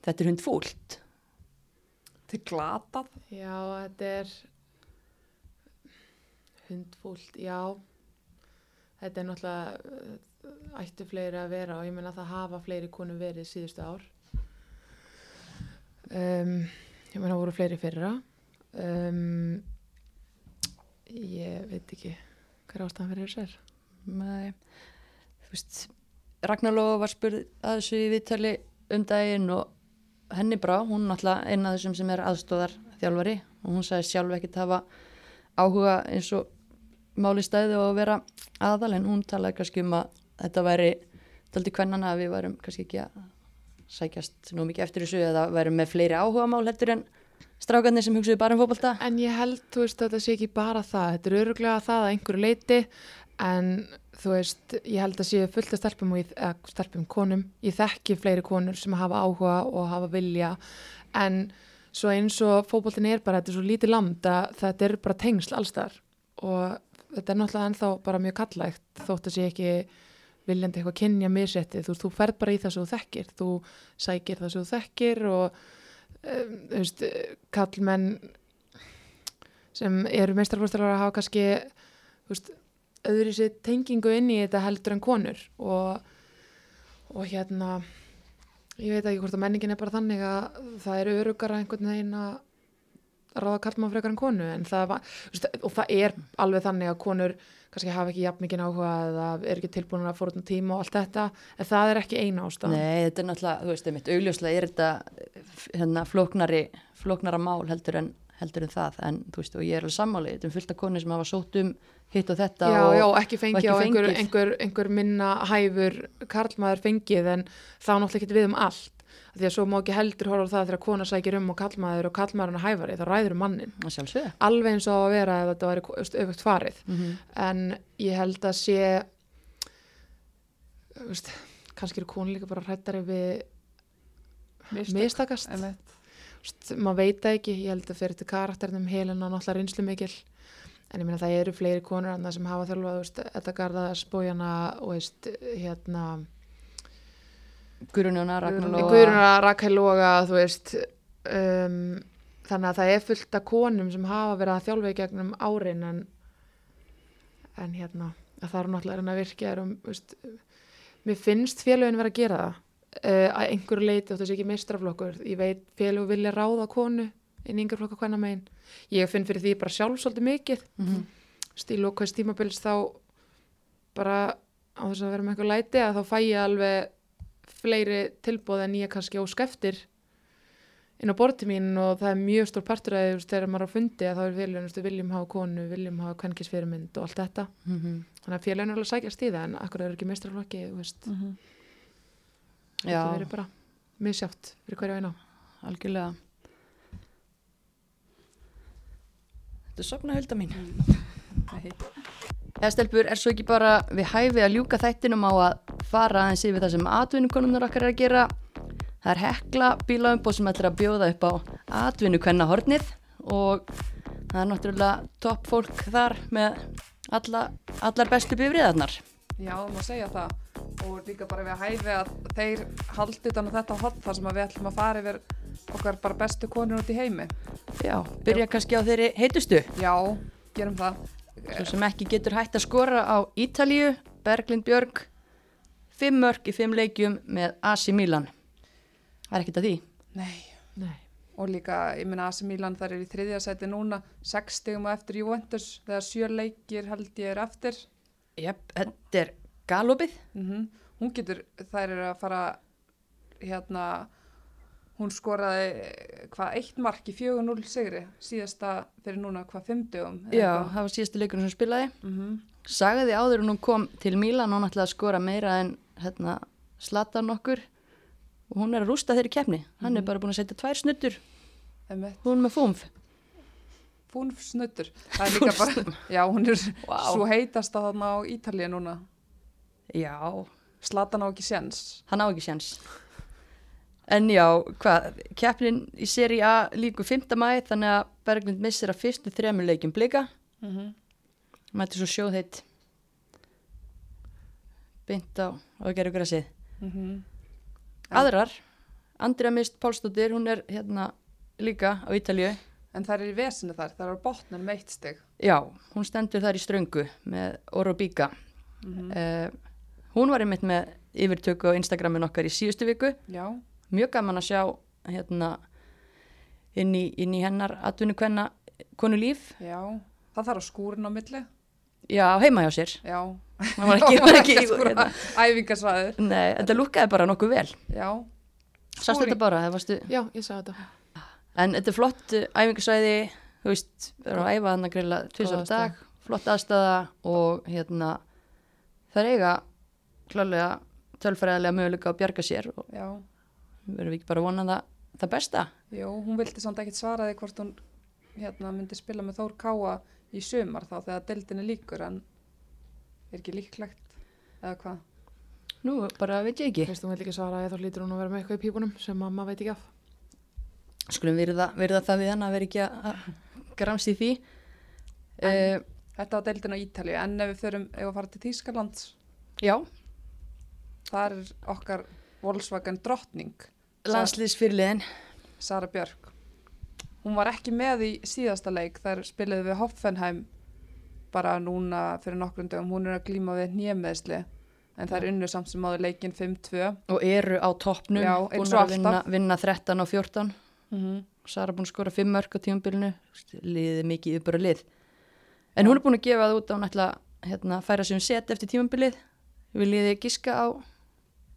þetta er hundfúlt. Til glatað. já, þetta er hundfúlt, já. Þetta er náttúrulega uh, ættu fleiri að vera og ég meina það hafa fleiri konur verið síðustu ár. Um, ég meina voru fleiri fyrra. Um, ég veit ekki hver ástæðan fyrir þess er. Nei, þú veist, Ragnar Lóa var spurð að þessu í viðtali um daginn og henni brá, hún er náttúrulega eina af þessum sem er aðstóðar þjálfari og hún sagði sjálf ekkert hafa áhuga eins og máli stæði og vera aðal en hún talaði kannski um að þetta væri daldi kvennana að við værum kannski ekki að sækjast nú mikið eftir þessu eða værum með fleiri áhuga mál heldur en strákarnir sem hugsaðu bara um fótbolta En ég held, þú veist, þetta sé ekki bara það. Þetta er öruglega það að einhverju leiti, en þú veist, ég held að sé fullt af eða stelpum konum. Ég þekki fleiri konur sem hafa áhuga og hafa vilja, en svo eins og fótboltin er bara, þetta er svo lítið land að þetta er bara tengsl allstar og þetta er náttúrulega ennþá bara mjög kallægt þótt að sé ekki viljandi eitthvað kynja misrætti, þú, þú ferð bara í það sem þú þekkir, þú sækir það sem þú þekkir og um, þú veist, kallmenn sem eru meistarfólkstarar að hafa kannski veist, öðru sér tengingu inn í þetta heldur en konur. Og, og hérna ég veit ekki hvort að menningin er bara þannig að það eru örugara einhvern veginn að ráða kallmann frekar en konu en það var, og það er alveg þannig að konur kannski hafa ekki jafn mikið áhuga eða er ekki tilbúin að út tíma og allt þetta en það er ekki eina ástæðan. Nei, þetta er náttúrulega, þú veist, einmitt, augljóslega er þetta hérna, flóknari, flóknara mál heldur en, heldur en það, en þú veist, og ég er alveg sammáli, þetta er fullt af konur sem hafa sótt um hitt og þetta já, og, já, ekki fengið á einhver, einhver, einhver minna hæfur karlmaður fengið en þá náttúrulega ekki við um allt því að svo má ekki heldur horfa á það þegar kona sækir um og kallmaður og kallmaðurinn er hæfari þá ræður um mannin alveg eins og á að vera ef þetta veist, öfugt farið. Mm en ég held að sé veist, kannski eru konur líka bara hrættari við mistakast. maður veit það ekki, ég held að fyrir til karakternum helina náttúrulega reynslu mikil en ég meina það eru fleiri konur annað sem hafa þjálfað, þetta garðaðar spójana og veist, hérna Guðrunjóna, Ragnar Lóa. Guðruna, Rakel Loga, þú veist um, þannig að það er fullt af konum sem hafa verið að þjálfa í gegnum árin en en hérna, að það er náttúrulega að virkja þér og, veist, mér finnst félögin vera að gera það uh, að einhverju leiti og þessi ekki mistraflokkur ég veit félög vilja ráða konu inn í yngur flokka hvenna megin ég finn fyrir því bara sjálf svolítið mikið Mhm. stíl og hvers tímabils þá bara á þess að vera með eitthvað læti að þá fæ ég alveg fleiri tilbóð en ég kannski ósk eftir inn á borti mín og það er mjög stór partur að þú veist, þegar maður á fundi að þá er félagin, þú veist, við viljum hafa konu, viljum hafa kvenkisfyrirmynd og allt þetta Mhm. þannig að félagin er alveg sækjast í það en akkur er ekki mestraflokki, þú veist, Mhm. þetta verið bara misjátt fyrir hverju eina algjörlega. Þetta er sopna hulda mín. Nei. Eða stelpur, er svo ekki bara við hæfi að ljúka þættinum á að fara aðeins yfir það sem atvinnukonumnar okkar er að gera. Það er hekla bílaumbóð sem ætlar að bjóða upp á atvinnukvenna hornið og það er náttúrulega topp fólk þar með alla, allar bestu bifriðarnar. Já, má segja það og líka bara við að hæfi að þeir haldi utan á þetta hot þar sem við ætlum að fara yfir okkar bara bestu konur út í heimi. Já, byrja kannski á þeirri heitustu. Já, gerum það. Svo sem ekki getur hægt að skora á Ítalíu, Berglind Björg, fimm mörg í fimm leikjum með AC Milan. Það er ekkert að því. Nei. Nei. Og líka, ég meina AC Milan þar er í þriðja sæti núna, sex stigum á eftir Juventus þegar sjö leikir held ég er eftir. Jep, þetta er galopið. Mm Hún getur, þær eru að fara, hérna, hún skoraði hvað eitt mark í 4-0 sigri, síðasta fyrir núna hvað fimmtugum. Já, það var síðastu leikurinn sem spilaði. Mm -hmm. Sagði áður hún kom til Milan og hún ætlaði að skora meira en hérna, slata nokkur og hún er að rústa þeirri keppni. Hann er bara búin að setja tvær snuttur, hún með fúmf. Fúnf snuttur. Bara, já, hún er Vá. svo heitast að þarna á Ítalíu núna. Já, Slatan á ekki séns. hann á ekki séns. En já, hvað, keppnin í seri A líku 5. mæ þannig að Berglind missir að fyrstu þremur leikjum blika. Mm -hmm. Mætti svo sjóð heitt beint á og gerur græsið. Mm Aðrar, Andrea Mist Pálsdóttir, hún er hérna líka á Ítalíu. En það er í vesinu þar, það er á botnum með eitt stig. Já, hún stendur þar í ströngu með Orobíka. Mm Uh, hún var einmitt með yfirtöku á Instagramin okkar í síðustu viku. Já, Mjög gaman að sjá hérna inn í, inn í hennar atvinnu kvenna konu líf. já. Það þarf á skúrin á milli. Já, heima hjá sér. Já. Það var ekki, var ekki, skúra. hérna. Æfingarsvæður. Nei, þetta lúkkaði bara nokkuð vel. Já. Sástu þetta bara. Já, ég sá þetta En þetta er flott uh, æfingasvæði, þú veist, við erum að æfa þannig að grilla tvisar dag, flott aðstæða og hérna, það er eiga klálega tölfræðilega möguleika að bjarga sér og Já. Við erum ekki bara að vona það, það besta. Jó, hún vildi samt ekkit svara því hvort hún hérna myndi spila með Þór Káa í sumar þá þegar deildin er líkur en er ekki líklegt eða hvað? Nú, bara veit ég ekki. Fyrst hún vil ekki svara eða þá lítur hún að vera með eitthvað í pípunum sem maður veit ekki af Skulum virða, virða það við hann að vera ekki að í því. En- Uh, Þetta á deildin á Ítalíu en ef við förum, ef við fara til Þýskalands já, þar er okkar Volkswagen drottning landsliðsfyrliðin. Sara Björk hún var ekki með í síðasta leik þar spilaði við Hoffenheim bara núna fyrir nokkrum dögum hún er að glíma við nýjameðsli en það er unnu samt sem áður leikin 5-2 Og eru á toppnum, Já, eins og að vinna, vinna 13 og 14. mm -hmm. Sara búin að skora 5 mörg á tímabilinu, liðið mikið yfirbara lið. En hún er búin að gefa það út á náttúrulega hérna, færa sig um set eftir tímabilið. Við liðið giska á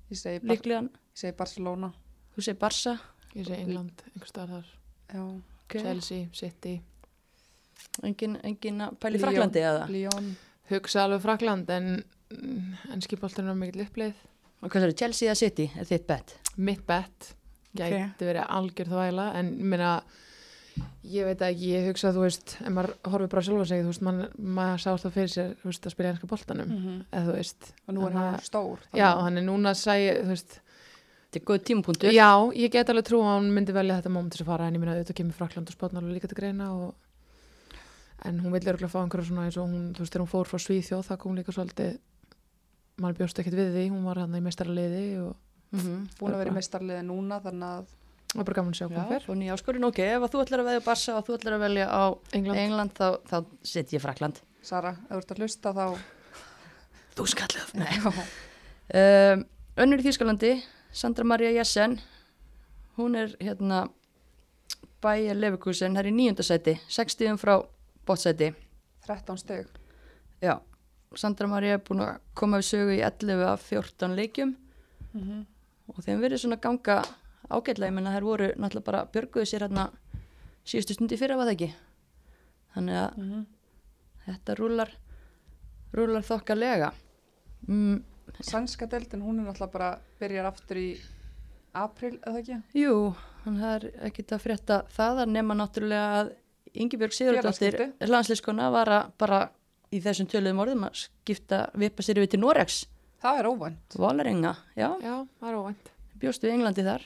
ég, líklegan, ég segi Barcelona þú segir Barsa. Ég sé England, einhver staðar þar Já. Okay. Chelsea, City Engin, engin að pæli Lyon- Fraklandi eða? Lyon Hugsa alveg Frakland en en skipolturinn er mikill uppleið Og hvað er það, Chelsea eða City, er þitt bet? mitt bet gæti Ok. verið algjör þvæla en ég meina ég veit ekki, ég hugsa að þú veist ef maður horfir bara sjálfa sig, þú veist mann, maður sá alltaf fyrir sér, þú veist, að spila ennska boltanum -hmm. eða þú veist, og nú er hann að- stór já, hann er núna sæ, þú veist, Þetta er góð tímapunktur. já, ég get alveg trú að hann myndi velja þetta moment til að fara en ég meina auðvitað kemur Frakland og spotnar alveg líka til greina og en hún vil örgulega fá einhverja svona eins og hún, þú veist, þegar hún fór frá Svíþjóð það kom líka svolítið maður bjóst ekkert við því, hún var hann í mestaraliði og Mm búin að vera í meistarliði núna þannig að það var bara gaman að sjá Já, hvað fer og nýja áskorun, ok, ef að þú ætlar að veðja Barsa og þú ætlar að velja á England, England, þá, þá set ég Frakland. Sara, ef þú ert að hlusta þá Þú skallið. Já. Um, önnur í Þýskalandi, Sandra Maria Jessen, hún er hérna bæja Leverkusen, það er í nýjunda sæti, 60 frá bótsæti. 13 steg Já, Sandra Maria er búin að koma við sögu í 11 af 14 leikjum mm og þeim verið svona ganga ágætlega, ég menna þær voru náttúrulega bara björguðu sér hérna síðustu stundi fyrir var það ekki. Þannig að -hmm. þetta rúlar, rúlar þokkalega. Mm, Sænska deildin, hún er náttúrulega bara byrjar aftur í april, eða ekki? Jú, hann það er ekkit að frétta það að nema náttúrulega að Ingibjörg Sigurðardóttir landslískona var að bara í þessum töluðum orðum að skipta vipa sér yfir til Norex, Það er óvænt. Valarenga, já, Já, það er óvænt. bjóst við Englandi þar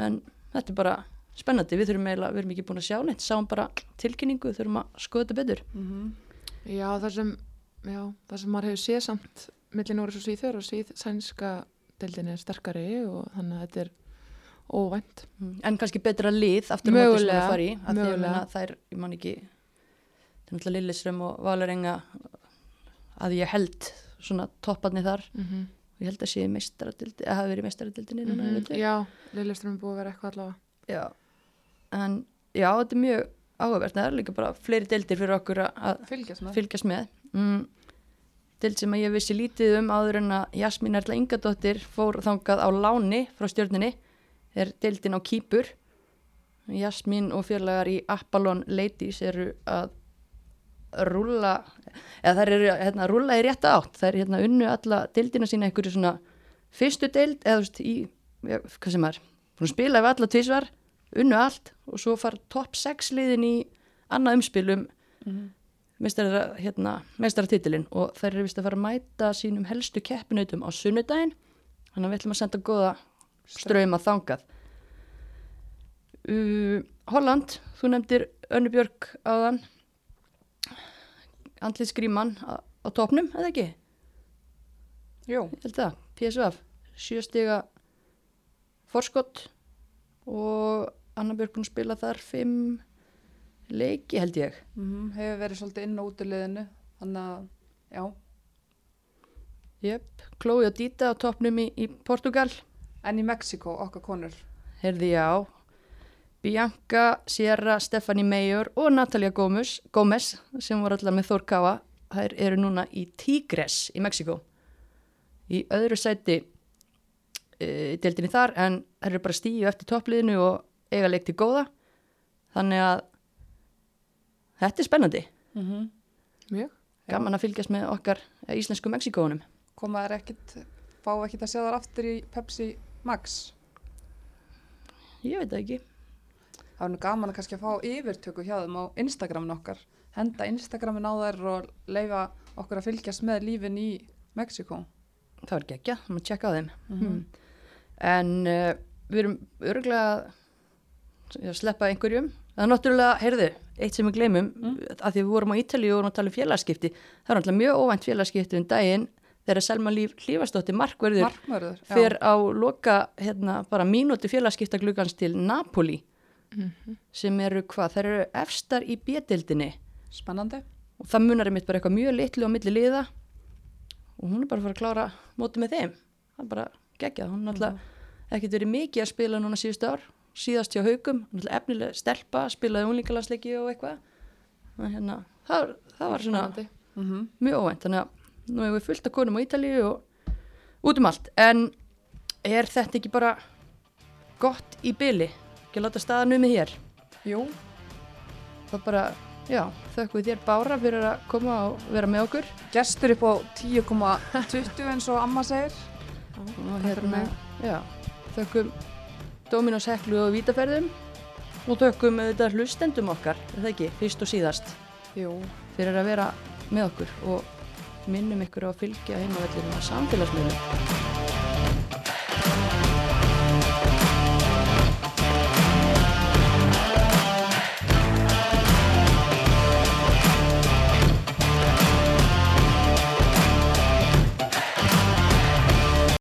en þetta er bara spennandi, við þurfum eiginlega, við erum ekki búin að sjá neitt, sáum bara tilkynningu, þurfum að skoða þetta betur. Mm Já, það sem, já, það sem maður hefur séð samt milli Nóris og Svíþjóður og Svíð sænska deildin er sterkari og þannig að þetta er óvænt. En kannski betra lið aftur sem Mögulega, það fari af því að meina þær, ég man ekki, það er náttúrulega Lillisrömm og Valarenga að ég held svona topparni þar Mm -hmm. Ég held að sé meistaradildi, að hafi verið meistaradildinni núna, mm -hmm. Já, Lillistrum er búið að vera eitthvað allavega. já. En já, þetta er mjög áhugavert, það er líka bara fleiri dildir fyrir okkur að- að Fylgjast með. fylgjast með. Mm. Dild sem að ég vissi lítið um áður en að Jasmín Erla Ingadóttir fór þangað á láni frá stjórninni, er dildin á Kýpur. Jasmín og félagar í Apollon Ladies eru að rúlla, eða þær eru hérna, að rúlla í rétta átt, þær hérna unnu alla dildina sína einhverju svona fyrstu dild, eða þú veist, í, ja, hvað sem er, spila við alla tvísvar, unnu allt og svo far topp 6 liðin í annað umspilum Mm meistara, hérna, meistaratitilinn og þær eru vist að fara að mæta sínum helstu keppinautum á sunnudaginn. Þannig að við ætlum að senda góða ströym að þangað. Uh, Holland, þú nefndir Önnubjörg áðan. Andlið Skríman á, á topnum, eða ekki? Jú, Ég held það, PSV sjö stiga forskott og Anna Björg búin að spila þar fimm leiki held ég mm hefur verið svolítið inn og út í liðinu. Þannig að, já. Jöp, Chloe og Dita á topnum í, í Portugal En í Mexiko, okkar konur. Herði já, Bianca, Sierra, Stephanie Mayer og Natalia Gómez, Gómez sem voru allar með Þórkáa, þær eru núna í Tigres í Mexiko. Í öðru sæti uh, deildinni þar en þær eru bara stíu eftir toppliðinu og eiga leik til góða. Þannig að þetta er spennandi. Mm -hmm. Mjög. Gaman að fylgjast með okkar eh, íslensku Mexikónum. Koma þær ekkit, fá ekkit að sjá þar aftur í Pepsi Max. Ég veit það ekki. Það var nú gaman að kannski að fá yfirtöku hjá þeim á Instagramin okkar. Henda Instagramin á þær og leifa okkur að fylgjast með lífin í Mexiko. Það var gekkja, það maður tjekka á þeim. Mhm. Hmm. En uh, við erum örgulega að sleppa einhverjum. Það er náttúrulega, heyrðu, eitt sem við gleymum, mm. að því við vorum á Ítalíu og vorum að tala um félagskipti, það er náttúrulega mjög óvænt félagskipti um daginn þegar Selma Líf Hlífastóttir markverður Markmörður. já. fyrir á loka hérna, bara mínúti félagskipta gluggans til Napoli sem eru hvað, þær eru efstar í bjettildinni Spennandi. og það munar einmitt bara eitthvað mjög litlu á milli liða og hún er bara fara að klára móti með þeim það er bara geggjað, hún er náttúrulega ekkert verið mikið að spila núna síðustu ár síðast hjá haugum, efnilega stelpa spilaði unlingalansleiki og eitthvað. Hérna, það, það var svona. Mm mjög óvænt, þannig að nú hefur við fullt af konum á Ítalíu og út um allt. En er þetta ekki bara gott í byli ekki að láta staðan um hér? Jú, það bara, já, þökkum við þér Bára fyrir að koma og vera með okkur. Gestur upp á 10,20 eins og amma segir. og mig. já, þökkum Dominos Heklu og Vítaferðum og tökum auðvitað hlustendum okkar, er það ekki, fyrst og síðast. Jú. fyrir að vera með okkur og minnum ykkur á að fylgja heimavellinu að samfélagsmiðlum.